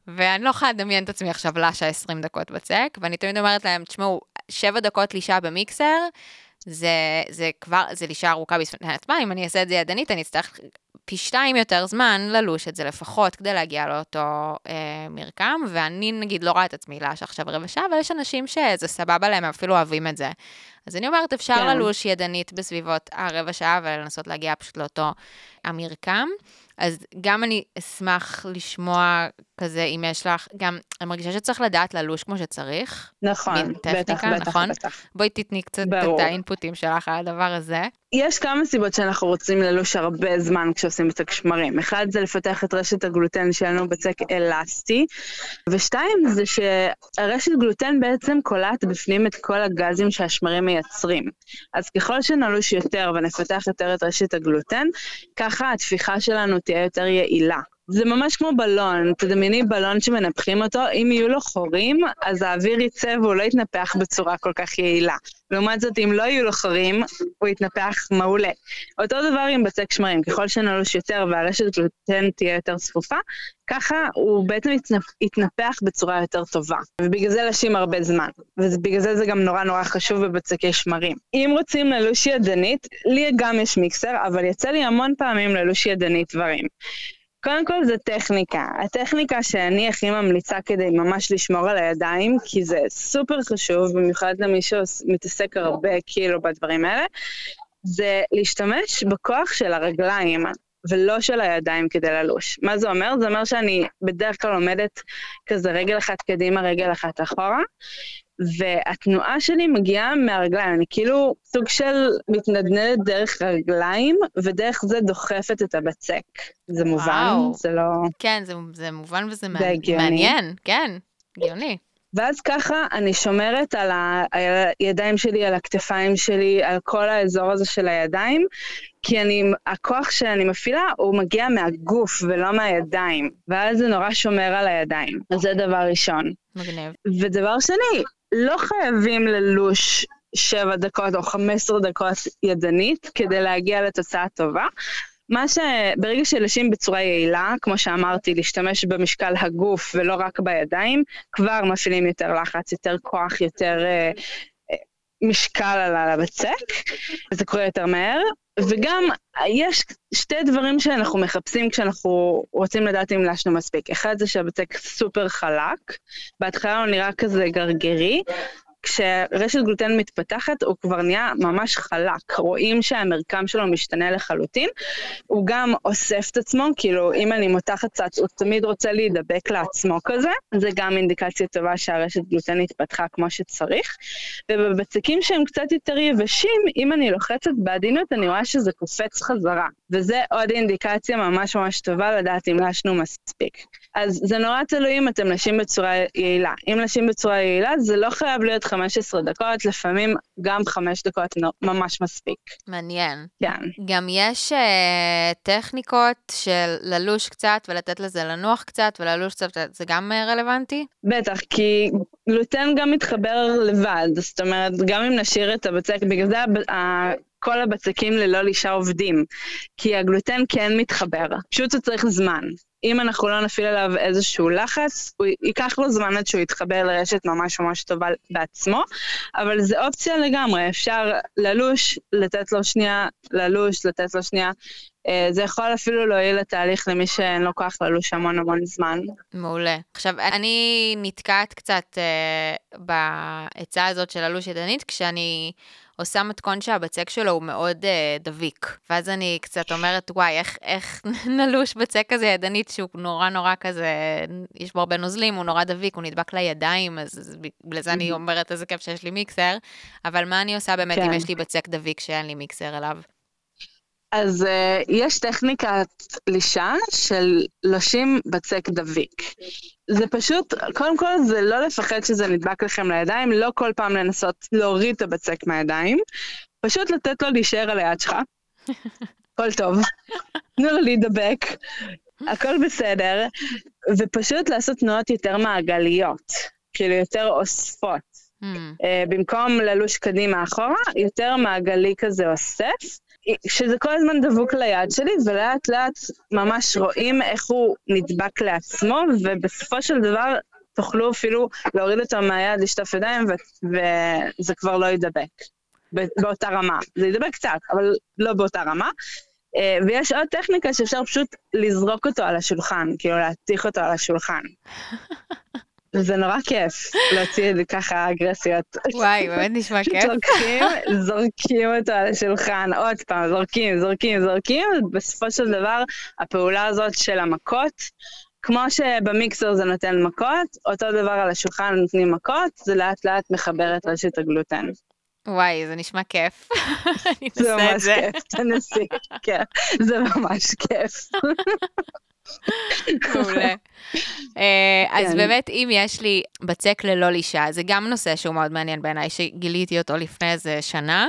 ואני לא יכולה לדמיין את עצמי עכשיו לשה 20 דקות בצק, ואני תמיד אומרת להם, תשמעו, 7 דקות לישה במיקסר, זה, זה כבר, זה לישה ארוכה בפני עצמה, אם אני אעשה את זה ידנית, אני אצטרך פי שתיים יותר זמן ללוש את זה לפחות, כדי להגיע לאותו אה, מרקם, ואני נגיד לא רואה את עצמי לש עכשיו רבע שעה, אבל יש אנשים שזה סבבה להם, הם אפילו אוהבים את זה. אז אני אומרת, אפשר כן. ללוש ידנית בסביבות הרבע שעה, ולנסות להגיע פשוט לאותו המרקם. אז גם אני אשמח לשמוע כזה, אם יש לך, גם, אני מרגישה שצריך לדעת ללוש כמו שצריך. נכון, בטח, טכניקה, בטח, נכון? בטח. בואי תתני קצת ברור. את האינפוטים שלך על הדבר הזה. יש כמה סיבות שאנחנו רוצים ללוש הרבה זמן כשעושים בצק שמרים. אחד זה לפתח את רשת הגלוטן שלנו בצק אלסטי, ושתיים זה שהרשת גלוטן בעצם קולעת בפנים את כל הגזים שהשמרים מייצרים. אז ככל שנלוש יותר ונפתח יותר את רשת הגלוטן, ככה התפיחה שלנו תהיה יותר יעילה. זה ממש כמו בלון, תדמייני בלון שמנפחים אותו, אם יהיו לו חורים, אז האוויר יצא והוא לא יתנפח בצורה כל כך יעילה. לעומת זאת, אם לא יהיו לו חורים, הוא יתנפח מעולה. אותו דבר עם בצק שמרים, ככל שנלוש יותר והרשת גלוטן תהיה יותר צפופה, ככה הוא בעצם יתנפח, בצורה יותר טובה. ובגלל זה לשים הרבה זמן. ובגלל זה זה גם נורא נורא חשוב בבצקי שמרים. אם רוצים ללוש ידנית, לי גם יש מיקסר, אבל יצא לי המון פעמים ללוש ידנית דברים. קודם כל זה טכניקה. הטכניקה שאני הכי ממליצה כדי ממש לשמור על הידיים, כי זה סופר חשוב, במיוחד למי שמתעסק הרבה כאילו בדברים האלה, זה להשתמש בכוח של הרגליים. ולא של הידיים כדי ללוש. מה זה אומר? זה אומר שאני בדרך כלל עומדת כזה רגל אחת קדימה, רגל אחת אחורה, והתנועה שלי מגיעה מהרגליים, אני כאילו סוג של מתנדנדת דרך רגליים, ודרך זה דוחפת את הבצק. זה מובן? וואו. זה לא... כן, זה, זה מובן וזה זה הגיוני. מעניין, כן, הגיוני. ואז ככה אני שומרת על הידיים שלי, על הכתפיים שלי, על כל האזור הזה של הידיים, כי אני, הכוח שאני מפעילה הוא מגיע מהגוף ולא מהידיים, ואז זה נורא שומר על הידיים. אז זה דבר ראשון. מגניב. ודבר שני, לא חייבים ללוש שבע דקות או חמש עשרה דקות ידנית כדי להגיע לתוצאה טובה. מה שברגע שלשים בצורה יעילה, כמו שאמרתי, להשתמש במשקל הגוף ולא רק בידיים, כבר מפעילים יותר לחץ, יותר כוח, יותר אה, אה, משקל על הבצק, וזה קורה יותר מהר. וגם יש שתי דברים שאנחנו מחפשים כשאנחנו רוצים לדעת אם לשנו מספיק. אחד זה שהבצק סופר חלק, בהתחלה הוא נראה כזה גרגרי, כשרשת גלוטן מתפתחת הוא כבר נהיה ממש חלק, רואים שהמרקם שלו משתנה לחלוטין, הוא גם אוסף את עצמו, כאילו אם אני מותחת קצת הוא תמיד רוצה להידבק לעצמו כזה, זה גם אינדיקציה טובה שהרשת גלוטן התפתחה כמו שצריך, ובבצקים שהם קצת יותר יבשים, אם אני לוחצת בעדינות אני רואה שזה קופץ חזרה, וזה עוד אינדיקציה ממש ממש טובה לדעת אם לשנו מספיק. אז זה נורא תלוי אם אתם נשים בצורה יעילה. אם נשים בצורה יעילה זה לא חייב להיות 15 דקות, לפעמים גם 5 דקות ממש מספיק. מעניין. כן. גם יש uh, טכניקות של ללוש קצת ולתת לזה לנוח קצת וללוש קצת, זה גם uh, רלוונטי? בטח, כי גלוטן גם מתחבר לבד, זאת אומרת, גם אם נשאיר את הבצק, בגלל זה כל הבצקים ללא לישה עובדים, כי הגלוטן כן מתחבר, פשוט הוא צריך זמן. אם אנחנו לא נפעיל עליו איזשהו לחץ, הוא ייקח לו זמן עד שהוא יתחבר לרשת ממש ממש טובה בעצמו, אבל זה אופציה לגמרי, אפשר ללוש, לתת לו שנייה, ללוש, לתת לו שנייה. אה, זה יכול אפילו להועיל לתהליך למי שאין לו כוח ללוש המון המון זמן. מעולה. עכשיו, אני נתקעת קצת אה, בעצה הזאת של ללוש ידנית, כשאני... עושה מתכון שהבצק שלו הוא מאוד אה, דביק. ואז אני קצת אומרת, וואי, איך, איך [laughs] נלוש בצק כזה ידנית שהוא נורא נורא כזה, יש בו הרבה נוזלים, הוא נורא דביק, הוא נדבק לידיים, אז בגלל זה אני אומרת איזה כיף שיש לי מיקסר. אבל מה אני עושה באמת כן. אם יש לי בצק דביק שאין לי מיקסר אליו? אז uh, יש טכניקת לישה של לושים בצק דביק. זה פשוט, קודם כל זה לא לפחד שזה נדבק לכם לידיים, לא כל פעם לנסות להוריד את הבצק מהידיים, פשוט לתת לו להישאר על היד שלך. [laughs] הכל טוב. תנו לו להידבק, הכל בסדר, ופשוט לעשות תנועות יותר מעגליות, כאילו יותר אוספות. Mm. Uh, במקום ללוש קדימה אחורה, יותר מעגלי כזה אוסף. שזה כל הזמן דבוק ליד שלי, ולאט לאט ממש רואים איך הוא נדבק לעצמו, ובסופו של דבר תוכלו אפילו להוריד אותו מהיד, לשטוף ידיים, ו- וזה כבר לא יידבק באותה רמה. זה יידבק קצת, אבל לא באותה רמה. אה, ויש עוד טכניקה שאפשר פשוט לזרוק אותו על השולחן, כאילו להתיך אותו על השולחן. [laughs] וזה נורא כיף להוציא את זה ככה אגרסיות. וואי, באמת נשמע כיף. זורקים, זורקים אותו על השולחן, עוד פעם, זורקים, זורקים, זורקים, ובסופו של דבר הפעולה הזאת של המכות, כמו שבמיקסר זה נותן מכות, אותו דבר על השולחן נותנים מכות, זה לאט לאט מחבר את רשת הגלוטן. וואי, זה נשמע כיף. [laughs] אני אנסה את זה. זה ממש כיף, תנסי, כן, זה ממש כיף. [laughs] מעולה. אה, אז כן. באמת, אם יש לי בצק ללא לישה, זה גם נושא שהוא מאוד מעניין בעיניי, שגיליתי אותו לפני איזה שנה,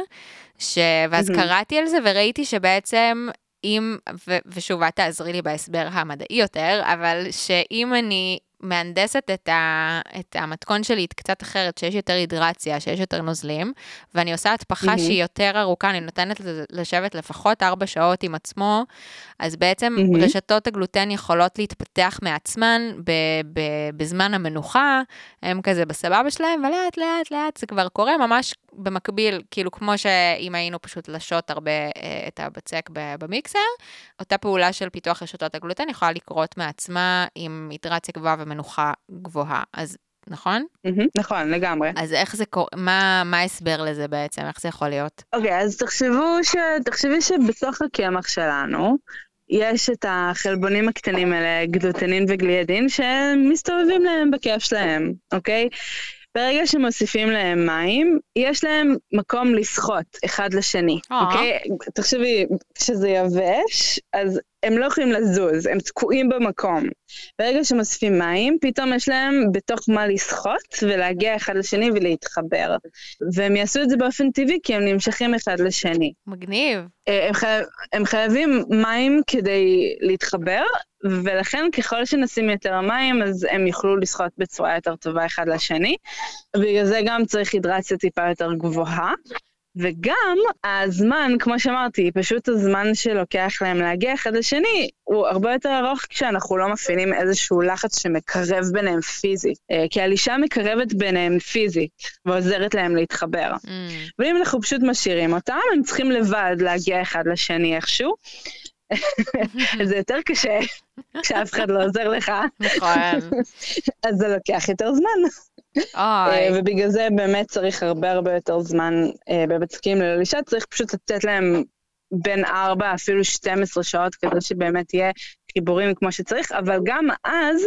ש... ואז קראתי על זה וראיתי שבעצם אם, ו- ושוב, את תעזרי לי בהסבר המדעי יותר, אבל שאם אני מהנדסת את, ה, את המתכון שלי קצת אחרת, שיש יותר הידרציה, שיש יותר נוזלים, ואני עושה התפחה mm-hmm. שהיא יותר ארוכה, אני נותנת לשבת לפחות ארבע שעות עם עצמו, אז בעצם mm-hmm. רשתות הגלוטן יכולות להתפתח מעצמן ב, ב, בזמן המנוחה, הם כזה בסבבה שלהם, ולאט לאט לאט זה כבר קורה ממש במקביל, כאילו כמו שאם היינו פשוט לשות הרבה אה, את הבצק במיקסר, אותה פעולה של פיתוח רשתות הגלוטן יכולה לקרות מעצמה עם הידרציה גבוהה ומנוחה גבוהה. אז נכון? Mm-hmm, נכון, לגמרי. אז איך זה קורה, מה, מה ההסבר לזה בעצם? איך זה יכול להיות? אוקיי, okay, אז תחשבו, ש... תחשבי שבתוך הקמח שלנו, יש את החלבונים הקטנים האלה, גלוטנין וגליאדין, שמסתובבים להם בכיף שלהם, אוקיי? ברגע שמוסיפים להם מים, יש להם מקום לסחוט אחד לשני, אוקיי? תחשבי, כשזה יבש, אז הם לא יכולים לזוז, הם תקועים במקום. ברגע שמוסיפים מים, פתאום יש להם בתוך מה לסחוט ולהגיע אחד לשני ולהתחבר. והם יעשו את זה באופן טבעי כי הם נמשכים אחד לשני. מגניב. אה, הם, חי... הם חייבים מים כדי להתחבר, ולכן ככל שנשים יותר מים, אז הם יוכלו לסחוט בצורה יותר טובה אחד לשני. בגלל זה גם צריך הידרציה טיפה יותר גבוהה. וגם הזמן, כמו שאמרתי, פשוט הזמן שלוקח להם להגיע אחד לשני, הוא הרבה יותר ארוך כשאנחנו לא מפעילים איזשהו לחץ שמקרב ביניהם פיזית. אה, כי הלישה מקרבת ביניהם פיזית, ועוזרת להם להתחבר. Mm. ואם אנחנו פשוט משאירים אותם, הם צריכים לבד להגיע אחד לשני איכשהו. [laughs] זה יותר קשה [laughs] כשאף אחד לא עוזר לך. נכון. אז זה לוקח יותר זמן. אה, ובגלל זה באמת צריך הרבה הרבה יותר זמן אה, בבצקים ללא אישה, צריך פשוט לתת להם בין 4 אפילו 12 שעות כדי שבאמת יהיה חיבורים כמו שצריך, אבל גם אז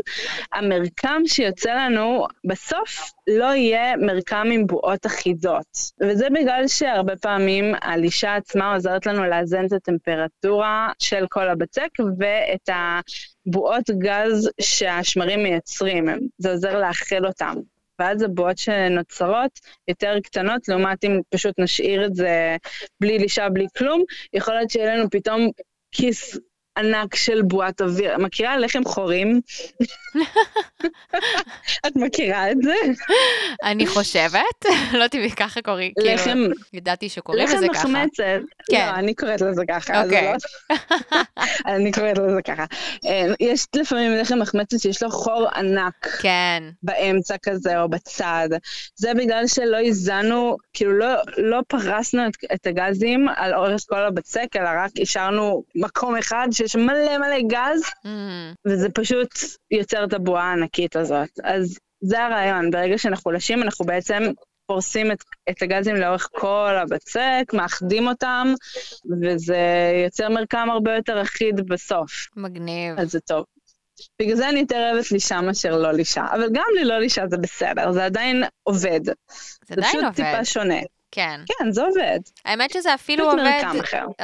המרקם שיוצא לנו בסוף לא יהיה מרקם עם בועות אחידות. וזה בגלל שהרבה פעמים הלישה עצמה עוזרת לנו לאזן את הטמפרטורה של כל הבצק ואת הבועות גז שהשמרים מייצרים, זה עוזר לאכל אותם. ואז הבועות שנוצרות יותר קטנות, לעומת אם פשוט נשאיר את זה בלי לישה, בלי כלום, יכול להיות שיהיה לנו פתאום כיס ענק של בועת אוויר. מכירה לחם חורים? [laughs] את מכירה את זה? אני חושבת, לא טבעי ככה קוראים, כאילו, ידעתי שקוראים לזה ככה. לחם מחמצת. כן. לא, אני קוראת לזה ככה. אוקיי. [laughs] אני קוראת לזה ככה. אה, יש לפעמים לחם מחמצת שיש לו חור ענק. כן. באמצע כזה או בצד. זה בגלל שלא איזנו, כאילו לא, לא פרסנו את הגזים על אורך כל הבצק, אלא רק השארנו מקום אחד שיש מלא מלא גז, mm. וזה פשוט יוצר את הבועה הענקית הזאת. אז זה הרעיון, ברגע שאנחנו חולשים, אנחנו בעצם פורסים את, את הגזים לאורך כל הבצק, מאחדים אותם, וזה יוצר מרקם הרבה יותר אחיד בסוף. מגניב. אז זה טוב. בגלל זה אני יותר אוהבת לישה מאשר לא לישה, אבל גם ללא לישה זה בסדר, זה עדיין עובד. זה, עדיין עובד. זה פשוט טיפה שונה. כן. כן, זה עובד. האמת שזה אפילו עובד,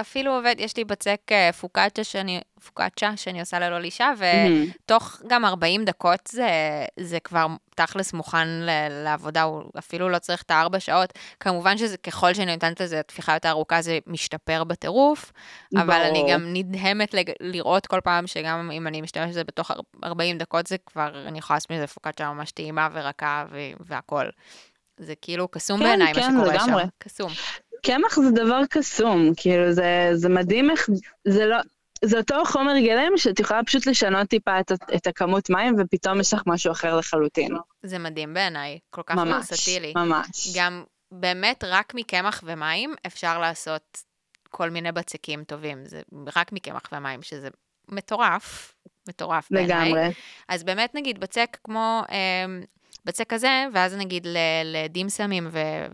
אפילו עובד, יש לי בצק אה, פוקאצ'ה שאני, פוקאצ'ה שאני עושה ללא לישה, ותוך גם 40 דקות זה, זה כבר תכלס מוכן לעבודה, הוא אפילו לא צריך את הארבע שעות. כמובן שזה ככל שאני נותנת לזה תפיחה יותר ארוכה, זה משתפר בטירוף, אבל אני גם נדהמת לג... לראות כל פעם שגם אם אני משתמשת בזה בתוך 40 דקות, זה כבר, אני יכולה לעשות מזה פוקאצ'ה ממש טעימה ורכה והכול. זה כאילו קסום כן, בעיניי, כן, מה שקורה לגמרי. שם. קסום. קמח זה דבר קסום, כאילו זה, זה מדהים איך, זה לא, זה אותו חומר גלם שאת יכולה פשוט לשנות טיפה את, את הכמות מים ופתאום יש לך משהו אחר לחלוטין. זה מדהים בעיניי, כל כך ממש. ממש. גם באמת רק מקמח ומים אפשר לעשות כל מיני בצקים טובים, זה רק מקמח ומים, שזה מטורף, מטורף בעיניי. לגמרי. אז באמת נגיד בצק כמו... אה, בצק כזה, ואז נגיד לדימסמים ו-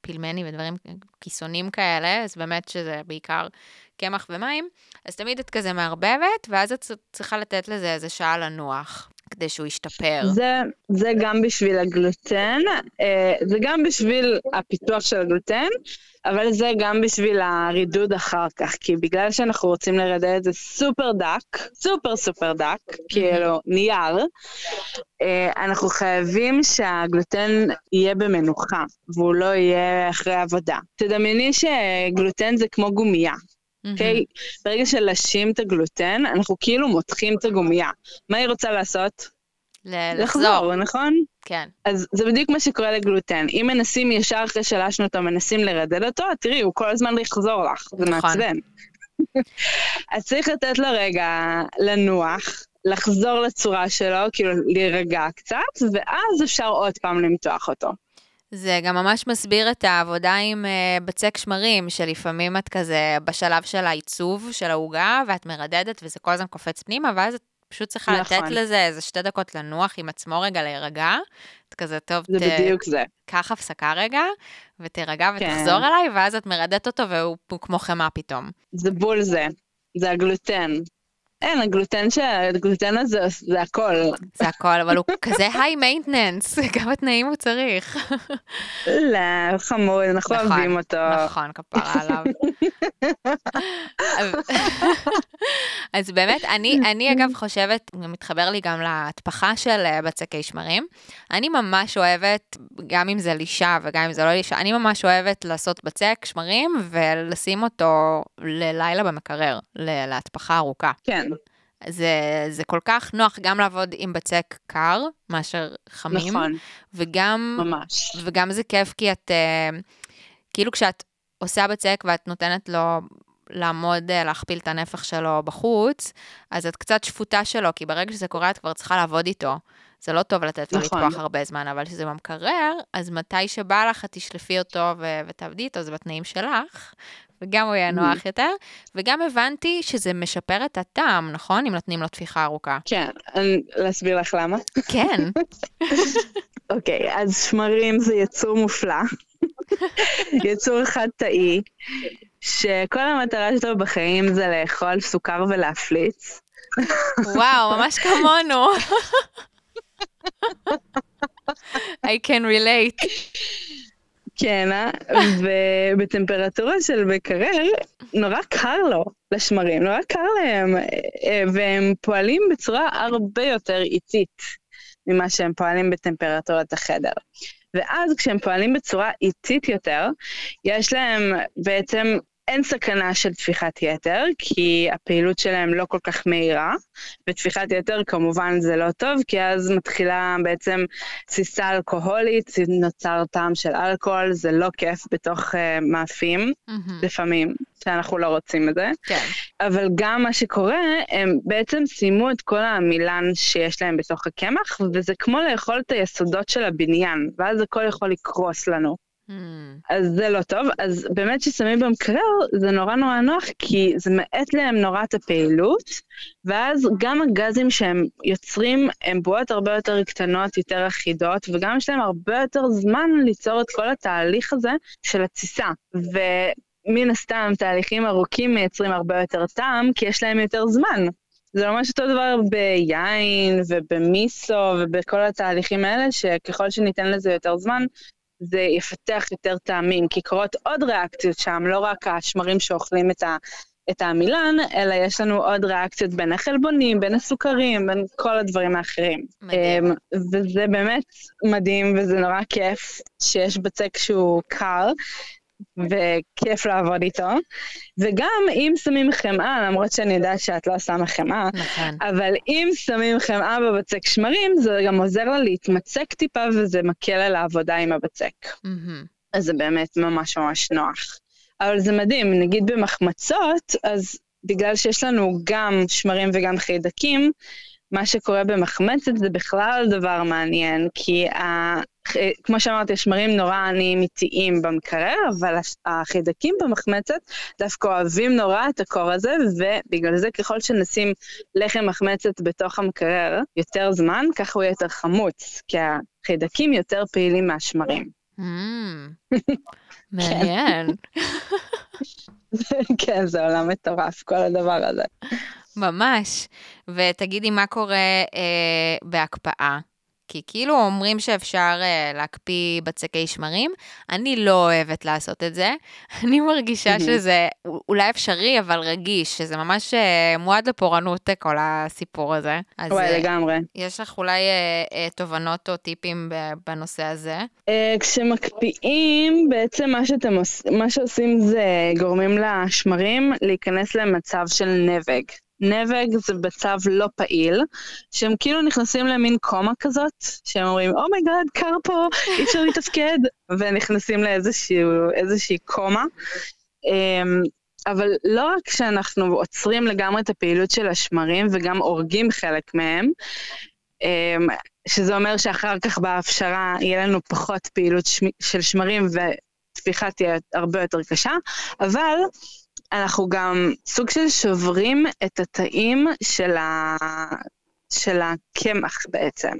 ופילמני ודברים, כיסונים כאלה, אז באמת שזה בעיקר קמח ומים, אז תמיד את כזה מערבבת, ואז את צריכה לתת לזה איזה שעה לנוח. כדי שהוא ישתפר. זה, זה גם בשביל הגלוטן, אה, זה גם בשביל הפיתוח של הגלוטן, אבל זה גם בשביל הרידוד אחר כך, כי בגלל שאנחנו רוצים לרדד את זה סופר דק, סופר סופר דק, כאילו נייר, אה, אנחנו חייבים שהגלוטן יהיה במנוחה, והוא לא יהיה אחרי עבודה. תדמייני שגלוטן זה כמו גומייה. אוקיי? ברגע שלשים את הגלוטן, אנחנו כאילו מותחים את הגומייה. מה היא רוצה לעשות? לחזור. נכון? כן. אז זה בדיוק מה שקורה לגלוטן. אם מנסים ישר אחרי שלשנו אותו, מנסים לרדד אותו, תראי, הוא כל הזמן יחזור לך, זה נכון. מעצבן. אז צריך לתת לו רגע לנוח, לחזור לצורה שלו, כאילו להירגע קצת, ואז אפשר עוד פעם למתוח אותו. זה גם ממש מסביר את העבודה עם uh, בצק שמרים, שלפעמים את כזה בשלב של העיצוב של העוגה, ואת מרדדת וזה כל הזמן קופץ פנימה, ואז את פשוט צריכה נכון. לתת לזה איזה שתי דקות לנוח עם עצמו רגע להירגע. את כזה, טוב, זה ת... בדיוק זה. קח הפסקה רגע, ותירגע כן. ותחזור אליי, ואז את מרדדת אותו והוא הוא כמו חמאה פתאום. זה בול זה. זה הגלוטן. אין, הגלוטן ש... הגלוטן הזה זה הכל. זה הכל, אבל הוא כזה היי מיינטננס, כמה תנאים הוא צריך. לא, חמוד, אנחנו נכון, אוהבים אותו. נכון, כפרה עליו. [laughs] אז באמת, אני, אני אגב חושבת, זה מתחבר לי גם להטפחה של אה, בצקי שמרים. אני ממש אוהבת, גם אם זה לישה וגם אם זה לא לישה, אני ממש אוהבת לעשות בצק שמרים ולשים אותו ללילה במקרר, להטפחה ארוכה. כן, זה, זה כל כך נוח גם לעבוד עם בצק קר, מאשר חמים, נכון, וגם ממש. וגם זה כיף כי את, uh, כאילו כשאת עושה בצק ואת נותנת לו לעמוד, uh, להכפיל את הנפח שלו בחוץ, אז את קצת שפוטה שלו, כי ברגע שזה קורה את כבר צריכה לעבוד איתו. זה לא טוב לתת לו נכון. לטפוח הרבה זמן, אבל כשזה במקרר, אז מתי שבא לך את תשלפי אותו ו- ותעבדי איתו, זה בתנאים שלך, וגם הוא יהיה Mm. נוח יותר. וגם הבנתי שזה משפר את הטעם, נכון? אם נותנים לו טפיחה ארוכה. כן, אני- להסביר לך למה? כן, [laughs] אוקיי, אז שמרים זה יצור מופלא. [laughs] יצור חד תאי, שכל המטרה שלו בחיים זה לאכול סוכר ולהפליץ. וואו, [laughs] ממש כמונו. I can relate. כן, אה? ובטמפרטורה של מקרר, נורא קר לו, לשמרים, נורא קר להם, אה, והם פועלים בצורה הרבה יותר איטית ממה שהם פועלים בטמפרטורת החדר. ואז כשהם פועלים בצורה איטית יותר, יש להם בעצם, אין סכנה של טפיחת יתר, כי הפעילות שלהם לא כל כך מהירה, וטפיחת יתר כמובן זה לא טוב, כי אז מתחילה בעצם תסיסה אלכוהולית, נוצר טעם של אלכוהול, זה לא כיף בתוך uh, מאפים, מהמם. לפעמים, שאנחנו לא רוצים את זה. כן. אבל גם מה שקורה, הם בעצם סיימו את כל העמילן שיש להם בתוך הקמח, וזה כמו לאכול את היסודות של הבניין, ואז הכל יכול לקרוס לנו. Hmm. אז זה לא טוב. אז באמת כששמים במקרר, זה נורא נורא נוח, כי זה מאט להם נורא את הפעילות, ואז גם הגזים שהם יוצרים הם בועות הרבה יותר קטנות, יותר אחידות, וגם יש להם הרבה יותר זמן ליצור את כל התהליך הזה של התסיסה. ומן הסתם, תהליכים ארוכים מייצרים הרבה יותר טעם, כי יש להם יותר זמן. זה ממש אותו דבר ביין ובמיסו ובכל התהליכים האלה, שככל שניתן לזה יותר זמן, זה יפתח יותר טעמים, כי קורות עוד ריאקציות שם, לא רק השמרים שאוכלים את, ה, את העמילן, אלא יש לנו עוד ריאקציות בין החלבונים, בין הסוכרים, בין כל הדברים האחרים. מדהים. אמ, וזה באמת מדהים וזה נורא כיף שיש בצק שהוא קר. וכיף לעבוד איתו, וגם אם שמים חמאה, למרות שאני יודעת שאת לא שמה חמאה, נכון. אבל אם שמים חמאה בבצק שמרים, זה גם עוזר לה להתמצק טיפה וזה מקל על העבודה עם הבצק. מהמם. אז זה באמת ממש ממש נוח. אבל זה מדהים, נגיד במחמצות, אז בגלל שיש לנו גם שמרים וגם חיידקים, מה שקורה במחמצת זה בכלל דבר מעניין, כי. כמו שאמרתי, השמרים נורא נהיים איטיים במקרר, אבל החיידקים במחמצת דווקא אוהבים נורא את הקור הזה, ובגלל זה ככל שנשים לחם מחמצת בתוך המקרר יותר זמן, ככה הוא יהיה יותר חמוץ, כי החיידקים יותר פעילים מהשמרים. Hmm. [laughs] מעניין. [laughs] כן, זה עולם מטורף, כל הדבר הזה. ממש. ותגידי, מה קורה אה, בהקפאה? כי כאילו אומרים שאפשר uh, להקפיא בצקי שמרים, אני לא אוהבת לעשות את זה. [laughs] אני מרגישה שזה אולי אפשרי, אבל רגיש, שזה ממש uh, מועד לפורענות, כל הסיפור הזה. אז, וואי, uh, לגמרי. יש לך אולי uh, uh, תובנות או טיפים בנושא הזה? Uh, כשמקפיאים, בעצם מה, שאתם, מה שעושים זה גורמים לשמרים להיכנס למצב של נבג. נבג זה בצו לא פעיל, שהם כאילו נכנסים למין קומה כזאת, שהם אומרים, oh my god, oh קר פה, אי אפשר לתפקד, [laughs] ונכנסים לאיזושהי קומה. אמ, אבל לא רק שאנחנו עוצרים לגמרי את הפעילות של השמרים וגם הורגים חלק מהם, אמ, שזה אומר שאחר כך בהפשרה יהיה לנו פחות פעילות של שמרים ותפיחה תהיה הרבה יותר קשה, אבל אנחנו גם סוג של שוברים את התאים של, ה... של הקמח בעצם.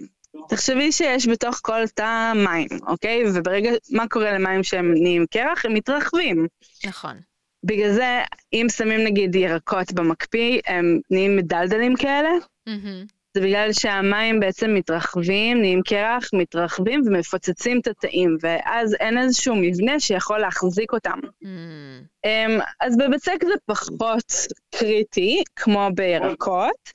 תחשבי שיש בתוך כל תא מים, אוקיי? וברגע, מה קורה למים שהם נהיים קרח? הם מתרחבים. נכון. בגלל זה, אם שמים נגיד ירקות במקפיא, הם נהיים מדלדלים כאלה. Mm-hmm. זה בגלל שהמים בעצם מתרחבים, נהיים קרח, מתרחבים ומפוצצים את התאים, ואז אין איזשהו מבנה שיכול להחזיק אותם. Mm. אמ, אז בבצק זה פחות קריטי, כמו בירקות,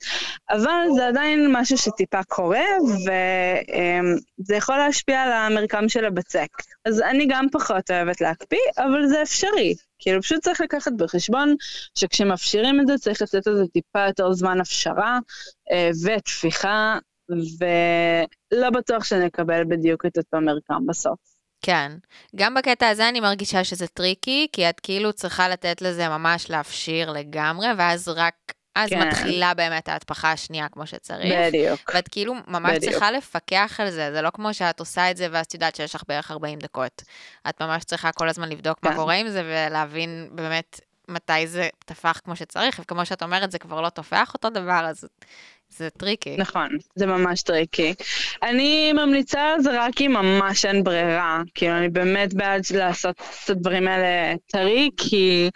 אבל זה עדיין משהו שטיפה קורה, וזה יכול להשפיע על המרקם של הבצק. אז אני גם פחות אוהבת להקפיא, אבל זה אפשרי. כאילו פשוט צריך לקחת בחשבון שכשמפשירים את זה צריך לתת לזה טיפה יותר זמן הפשרה אה, ותפיחה, ולא בטוח שנקבל בדיוק את אותו מרקם בסוף. כן, גם בקטע הזה אני מרגישה שזה טריקי, כי את כאילו צריכה לתת לזה ממש להפשיר לגמרי, ואז רק אז כן. מתחילה באמת ההתפחה השנייה כמו שצריך. בדיוק. ואת כאילו ממש בדיוק. צריכה לפקח על זה, זה לא כמו שאת עושה את זה ואז את יודעת שיש לך בערך 40 דקות. את ממש צריכה כל הזמן לבדוק כן. מה קורה עם זה ולהבין באמת מתי זה תפח כמו שצריך, וכמו שאת אומרת, זה כבר לא תופח אותו דבר, אז זה טריקי. נכון, זה ממש טריקי. אני ממליצה על זה רק אם ממש אין ברירה. כאילו, אני באמת בעד לעשות את הדברים האלה טרי, כי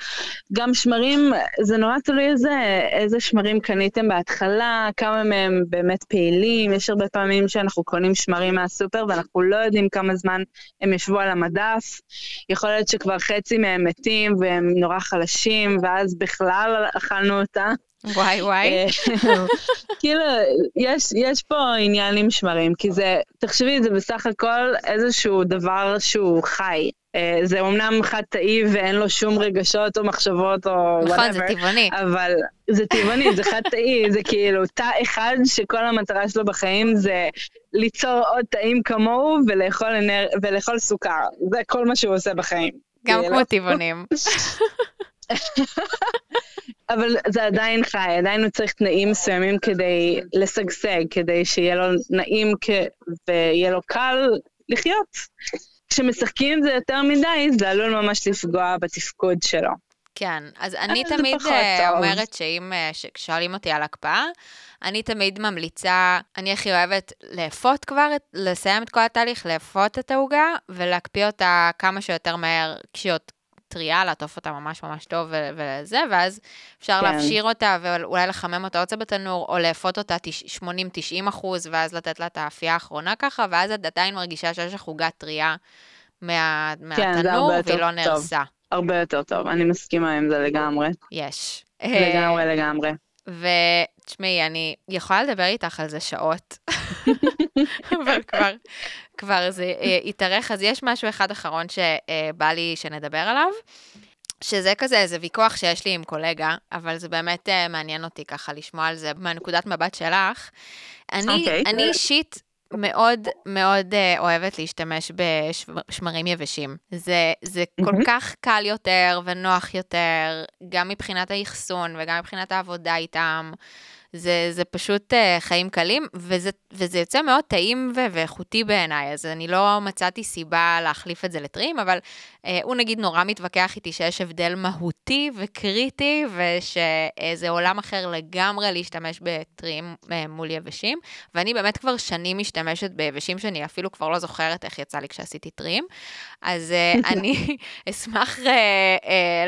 גם שמרים, זה נורא תלוי איזה, איזה שמרים קניתם בהתחלה, כמה מהם באמת פעילים. יש הרבה פעמים שאנחנו קונים שמרים מהסופר ואנחנו לא יודעים כמה זמן הם ישבו על המדף. יכול להיות שכבר חצי מהם מתים והם נורא חלשים, ואז בכלל אכלנו אותה. וואי וואי. אה, כאילו, יש, יש פה עניין עם שמרים, כי זה, תחשבי, זה בסך הכל איזשהו דבר שהוא חי. אה, זה אמנם חד-תאי ואין לו שום רגשות או מחשבות או וואטאבר. נכון, זה טבעוני. אבל זה טבעוני, זה חד-תאי, זה כאילו תא אחד שכל המטרה שלו בחיים זה ליצור עוד תאים כמוהו ולאכול, אנר... ולאכול סוכר. זה כל מה שהוא עושה בחיים. גם כאילו. כמו טבעונים. [laughs] אבל זה עדיין חי, עדיין הוא צריך תנאים מסוימים כדי לשגשג, כדי שיהיה לו נעים כ... ויהיה לו קל לחיות. כשמשחקים עם זה יותר מדי, זה עלול ממש לפגוע בתפקוד שלו. כן, אז אני תמיד אה, אומרת שאם, אה, כששואלים אותי על הקפאה, אני תמיד ממליצה, אני הכי אוהבת לאפות כבר, לסיים את כל התהליך, לאפות את העוגה ולהקפיא אותה כמה שיותר מהר כשהיא עוד טריה, לעטוף אותה ממש ממש טוב וזה, ואז אפשר כן. להפשיר אותה ואולי לחמם אותה עוד קצת בתנור, או לאפות אותה 80-90 אחוז, ואז לתת לה את האפייה האחרונה ככה, ואז את עדיין מרגישה שיש לך עוגה טריה מה, כן, מהתנור, והיא לא נהרסה. הרבה יותר טוב, אני מסכימה עם זה לגמרי. יש. לגמרי, לגמרי. ותשמעי, אני יכולה לדבר איתך על זה שעות, אבל כבר, כבר זה אה, יתארך, אז יש משהו אחד אחרון שבא לי שנדבר עליו. שזה כזה איזה ויכוח שיש לי עם קולגה, אבל זה באמת uh, מעניין אותי ככה לשמוע על זה מהנקודת מבט שלך. אני, okay. אוקיי. אני אישית מאוד מאוד אוהבת להשתמש בשמרים יבשים. זה, זה mm-hmm. כל כך קל יותר ונוח יותר, גם מבחינת האחסון וגם מבחינת העבודה איתם. זה, זה פשוט uh, חיים קלים, וזה, וזה יוצא מאוד טעים ו- ואיכותי בעיניי, אז אני לא מצאתי סיבה להחליף את זה לטריים, אבל uh, הוא נגיד נורא מתווכח איתי שיש הבדל מהותי וקריטי, ושזה עולם אחר לגמרי להשתמש בטריים uh, מול יבשים, ואני באמת כבר שנים משתמשת ביבשים שאני אפילו כבר לא זוכרת איך יצא לי כשעשיתי טריים, אז uh, [laughs] אני אשמח uh, uh,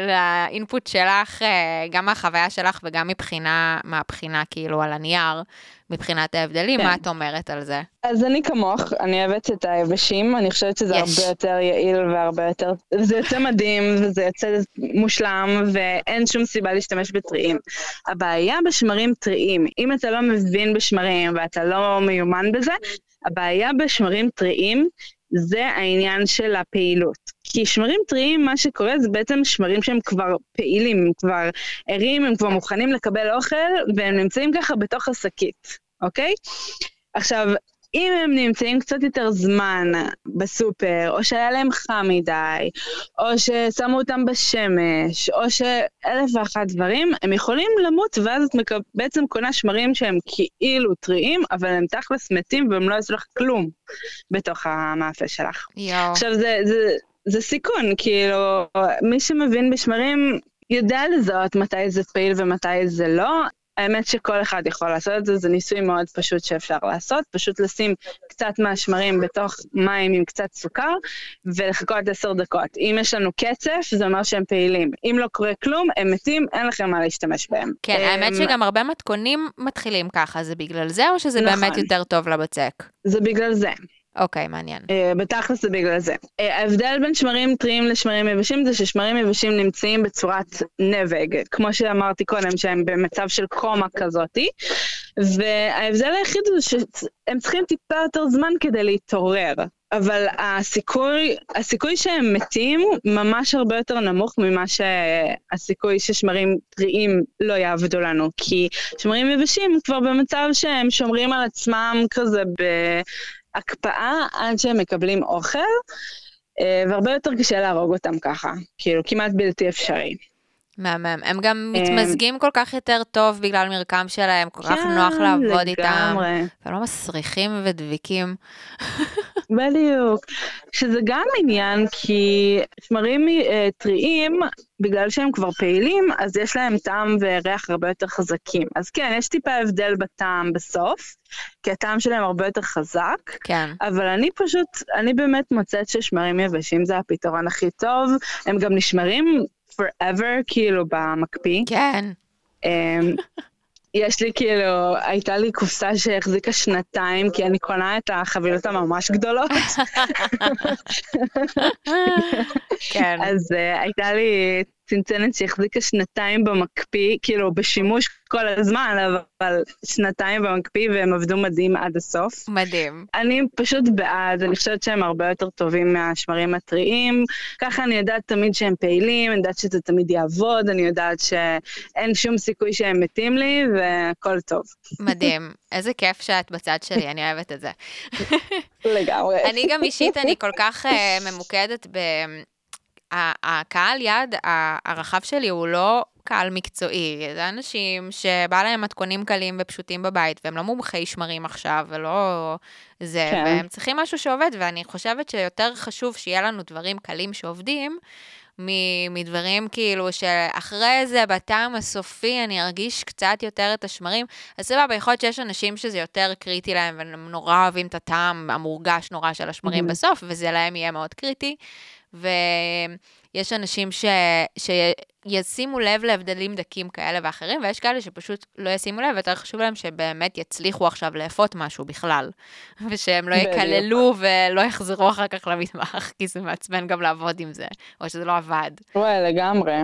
לאינפוט שלך, uh, גם מהחוויה שלך וגם מבחינה, מהבחינה כאילו על הנייר, מבחינת ההבדלים, כן. מה את אומרת על זה? אז אני כמוך, אני אוהבת את היבשים, אני חושבת שזה יש. הרבה יותר יעיל והרבה יותר... זה יוצא מדהים, וזה יוצא מושלם, ואין שום סיבה להשתמש בטריים. הבעיה בשמרים טריים, אם אתה לא מבין בשמרים ואתה לא מיומן בזה, הבעיה בשמרים טריים זה העניין של הפעילות. כי שמרים טריים, מה שקורה זה בעצם שמרים שהם כבר פעילים, הם כבר ערים, הם כבר מוכנים לקבל אוכל, והם נמצאים ככה בתוך השקית, אוקיי? עכשיו, אם הם נמצאים קצת יותר זמן בסופר, או שהיה להם חם מדי, או ששמו אותם בשמש, או שאלף ואחת דברים, הם יכולים למות, ואז את מקב... בעצם קונה שמרים שהם כאילו טריים, אבל הם תכלס מתים והם לא יעשו לך כלום בתוך המאפה שלך. יואו. עכשיו, זה, זה, זה סיכון, כאילו, מי שמבין בשמרים יודע לזהות מתי זה פעיל ומתי זה לא. האמת שכל אחד יכול לעשות את זה, זה ניסוי מאוד פשוט שאפשר לעשות, פשוט לשים קצת מהשמרים בתוך מים עם קצת סוכר, ולחכות עשר דקות. אם יש לנו קצף, זה אומר שהם פעילים. אם לא קורה כלום, הם מתים, אין לכם מה להשתמש בהם. כן, האמת אמ, שגם הרבה מתכונים מתחילים ככה, זה בגלל זה, או שזה נכון. באמת יותר טוב לבצק? זה בגלל זה. אוקיי, מעניין. אה, בתכלס זה בגלל זה. אה, ההבדל בין שמרים טריים לשמרים יבשים זה ששמרים יבשים נמצאים בצורת נבג, כמו שאמרתי קודם, שהם במצב של קומה כזאתי, וההבדל היחיד הוא שהם צריכים טיפה יותר זמן כדי להתעורר. אבל הסיכוי, הסיכוי שהם מתים ממש הרבה יותר נמוך ממה שהסיכוי ששמרים טריים לא יעבדו לנו. כי שמרים יבשים כבר במצב שהם שומרים על עצמם כזה בהקפאה עד שהם מקבלים אוכל, אה, והרבה יותר קשה להרוג אותם ככה. כאילו, כמעט בלתי אפשרי. מהמם. הם גם אמ, מתמזגים כל כך יותר טוב בגלל מרקם שלהם, כל כך נוח לעבוד איתם. כן, לגמרי. והם לא מסריחים ודביקים. [laughs] בדיוק. שזה גם עניין, כי שמרים אה, טריים, בגלל שהם כבר פעילים, אז יש להם טעם וריח הרבה יותר חזקים. אז כן, יש טיפה הבדל בטעם בסוף, כי הטעם שלהם הרבה יותר חזק, כן. אבל אני פשוט, אני באמת מוצאת ששמרים יבשים זה הפתרון הכי טוב. הם גם נשמרים forever, כאילו, במקפיא. כן. יש לי כאילו, הייתה לי קופסה שהחזיקה שנתיים, כי אני קונה את החבילות הממש גדולות. [laughs] כן. אז uh, הייתה לי צנצנת שהחזיקה שנתיים במקפיא, כאילו בשימוש כל הזמן, אבל שנתיים במקפיא והם עבדו מדהים עד הסוף. מדהים. אני פשוט בעד, אני חושבת שהם הרבה יותר טובים מהשמרים הטריים. ככה אני יודעת תמיד שהם פעילים, אני יודעת שזה תמיד יעבוד, אני יודעת שאין שום סיכוי שהם מתים לי, והכל טוב. מדהים. איזה כיף שאת בצד שלי, אני אוהבת את זה. לגמרי. [laughs] אני גם אישית, אני כל כך uh, ממוקדת ב... הקהל יעד הרחב שלי הוא לא קהל מקצועי, זה אנשים שבא להם מתכונים קלים ופשוטים בבית, והם לא מומחי שמרים עכשיו, ולא זה, כן. והם צריכים משהו שעובד, ואני חושבת שיותר חשוב שיהיה לנו דברים קלים שעובדים, מדברים כאילו שאחרי זה, בטעם הסופי, אני ארגיש קצת יותר את השמרים. אז סבבה, יכול להיות שיש אנשים שזה יותר קריטי להם, והם נורא אוהבים את הטעם המורגש נורא של השמרים Mhm. בסוף, וזה להם יהיה מאוד קריטי. ויש אנשים ש... שישימו לב להבדלים דקים כאלה ואחרים, ויש כאלה שפשוט לא ישימו לב, ויותר חשוב להם שבאמת יצליחו עכשיו לאפות משהו בכלל. [laughs] ושהם לא. יקללו ולא יחזרו אחר כך למטבח, [laughs] כי זה מעצבן גם לעבוד עם זה, או שזה לא עבד. וואי, לגמרי.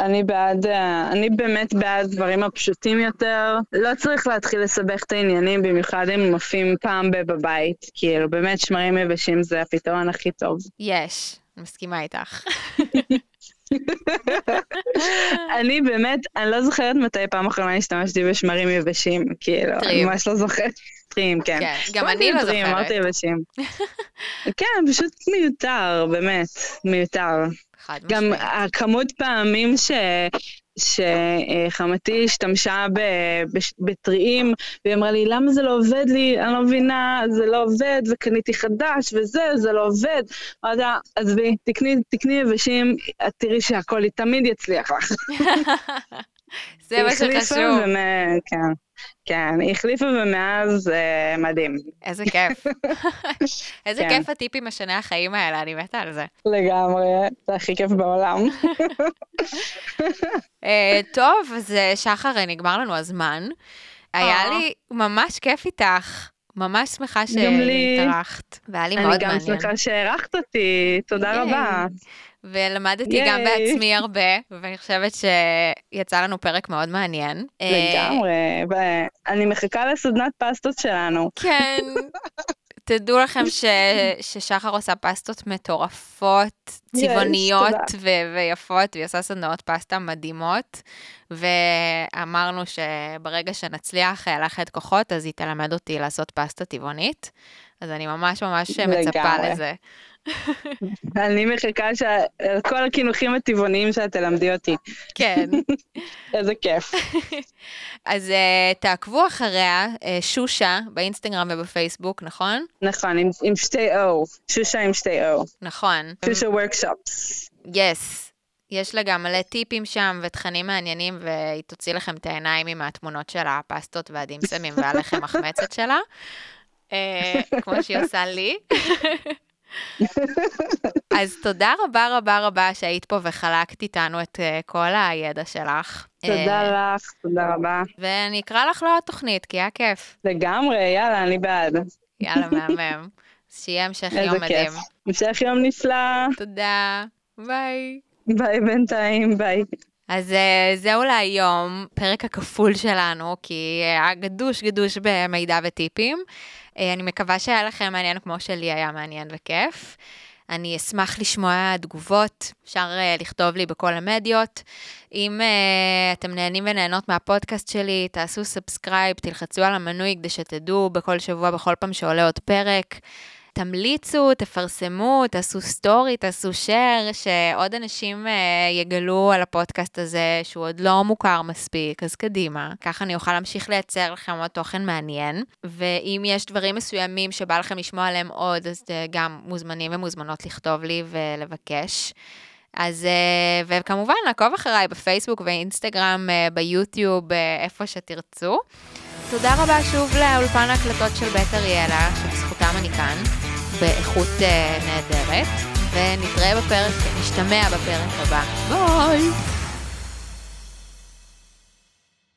אני בעד, אה, אני באמת בעד דברים הפשוטים יותר. לא צריך להתחיל לסבך את העניינים, במיוחד אם עפים פעם בבית. כאילו, באמת שמרים יבשים זה הפתרון הכי טוב. יש, אני מסכימה איתך. [laughs] אני באמת, אני לא זוכרת מתי פעם אחרונה השתמשתי בשמרים יבשים, כאילו, אני. ממש לא זוכרת. טריים, כן. כן, גם אני לא זוכרת. אמרתי יבשים. [laughs] כן, פשוט מיותר, באמת, מיותר. חד גם. הכמות פעמים ש... שחמתי השתמשה בטריים, והיא אמרה לי, למה זה לא עובד לי? אני לא מבינה, זה לא עובד, וקניתי חדש, וזה, זה לא עובד. אמרתי לה, עזבי, תקני, תקני יבשים, את תראי שהכל תמיד יצליח לך. [laughs] זה מה שחשוב. כן, כן, היא החליפה ומאז אה, מדהים, איזה כיף. [laughs] איזה כן. כיף הטיפים משני החיים האלה, אני מתה על זה. לגמרי, זה הכי כיף בעולם. [laughs] אה, טוב, אז שחר, נגמר לנו הזמן. היה אה. לי ממש כיף איתך. ממש שמחה גם. שהתארחת, והיה לי אני מאוד גם מעניין. שמחה שהערכת אותי, תודה. רבה. ולמדתי גם. בעצמי הרבה, ואני חושבת שיצא לנו פרק מאוד מעניין. לגמרי, ואני מחכה לסדנת פסטות שלנו. כן. [laughs] תדעו לכם ש... ששחר עושה פסטות מטורפות, צבעוניות תודה. ו... ויפות, והיא עושה סדנאות פסטה מדהימות, ואמרנו שברגע שנצליח אה, לאחד כוחות, אז היא תלמד אותי לעשות פסטה טבעונית, אז אני ממש ממש מצפה. לזה. אני מחכה ש- כל הקינוחים הטבעוניים שאת תלמדי אותי. כן. [laughs] איזה כיף. [laughs] אז uh, תעקבו אחריה, uh, שושה, באינסטגרם ובפייסבוק, נכון? נכון, עם- עם שתי O, שושה עם שתי O. נכון. שושה וורקשופס. יס. יש לה גם מלא טיפים שם ותכנים מעניינים, והיא תוציא לכם את העיניים עם התמונות של הפסטות והדימסמים [laughs] והלחם מחמצת שלה, כמו שהיא עושה לי. [laughs] אז תודה רבה רבה רבה שהיית פה וחלקת איתנו את אה, כל הידע שלך. אה, תודה לך, תודה רבה. ואני אקרא לך לעוד תוכנית, כי היה כיף. לגמרי, יאללה, אני בעד. יאללה, [laughs] מהמם. אז שיהיה המשך יום מדהים. המשך יום נפלא. תודה. ביי. ביי בינתיים, ביי. אז אה, זהו להיום, פרק כפול שלנו, כי היה גדוש גדוש במידע וטיפים. אה, אני מקווה שהיה לכם מעניין כמו שלי היה מעניין וכיף. אני אשמח לשמוע תגובות, אפשר אה, לכתוב לי בכל המדיות. אם אה, אתם נהנים ונהנות מהפודקאסט שלי, תעשו subscribe, תלחצו על המנוי כדי שתדעו בכל שבוע, בכל פעם שעולה עוד פרק. תמליצו, תפרסמו, תעשו סטורי, תעשו share, שעוד אנשים אה, יגלו על הפודקאסט הזה שהוא עוד לא מוכר מספיק, אז קדימה. ככה אני אוכל להמשיך לייצר לכם עוד תוכן מעניין. ואם יש דברים מסוימים שבא לכם לשמוע עליהם עוד, אז אה, גם מוזמנים ומוזמנות לכתוב לי ולבקש. אז, אה, וכמובן, לעקוב אחריי בפייסבוק ואינסטגרם, ביוטיוב, איפה שתרצו. תודה רבה שוב לאולפן ההקלטות של בית אריאלה, שבזכותם אני כאן, באיכות אה, נהדרת, ונתראה בפרק, נשתמע בפרק הבא. ביי!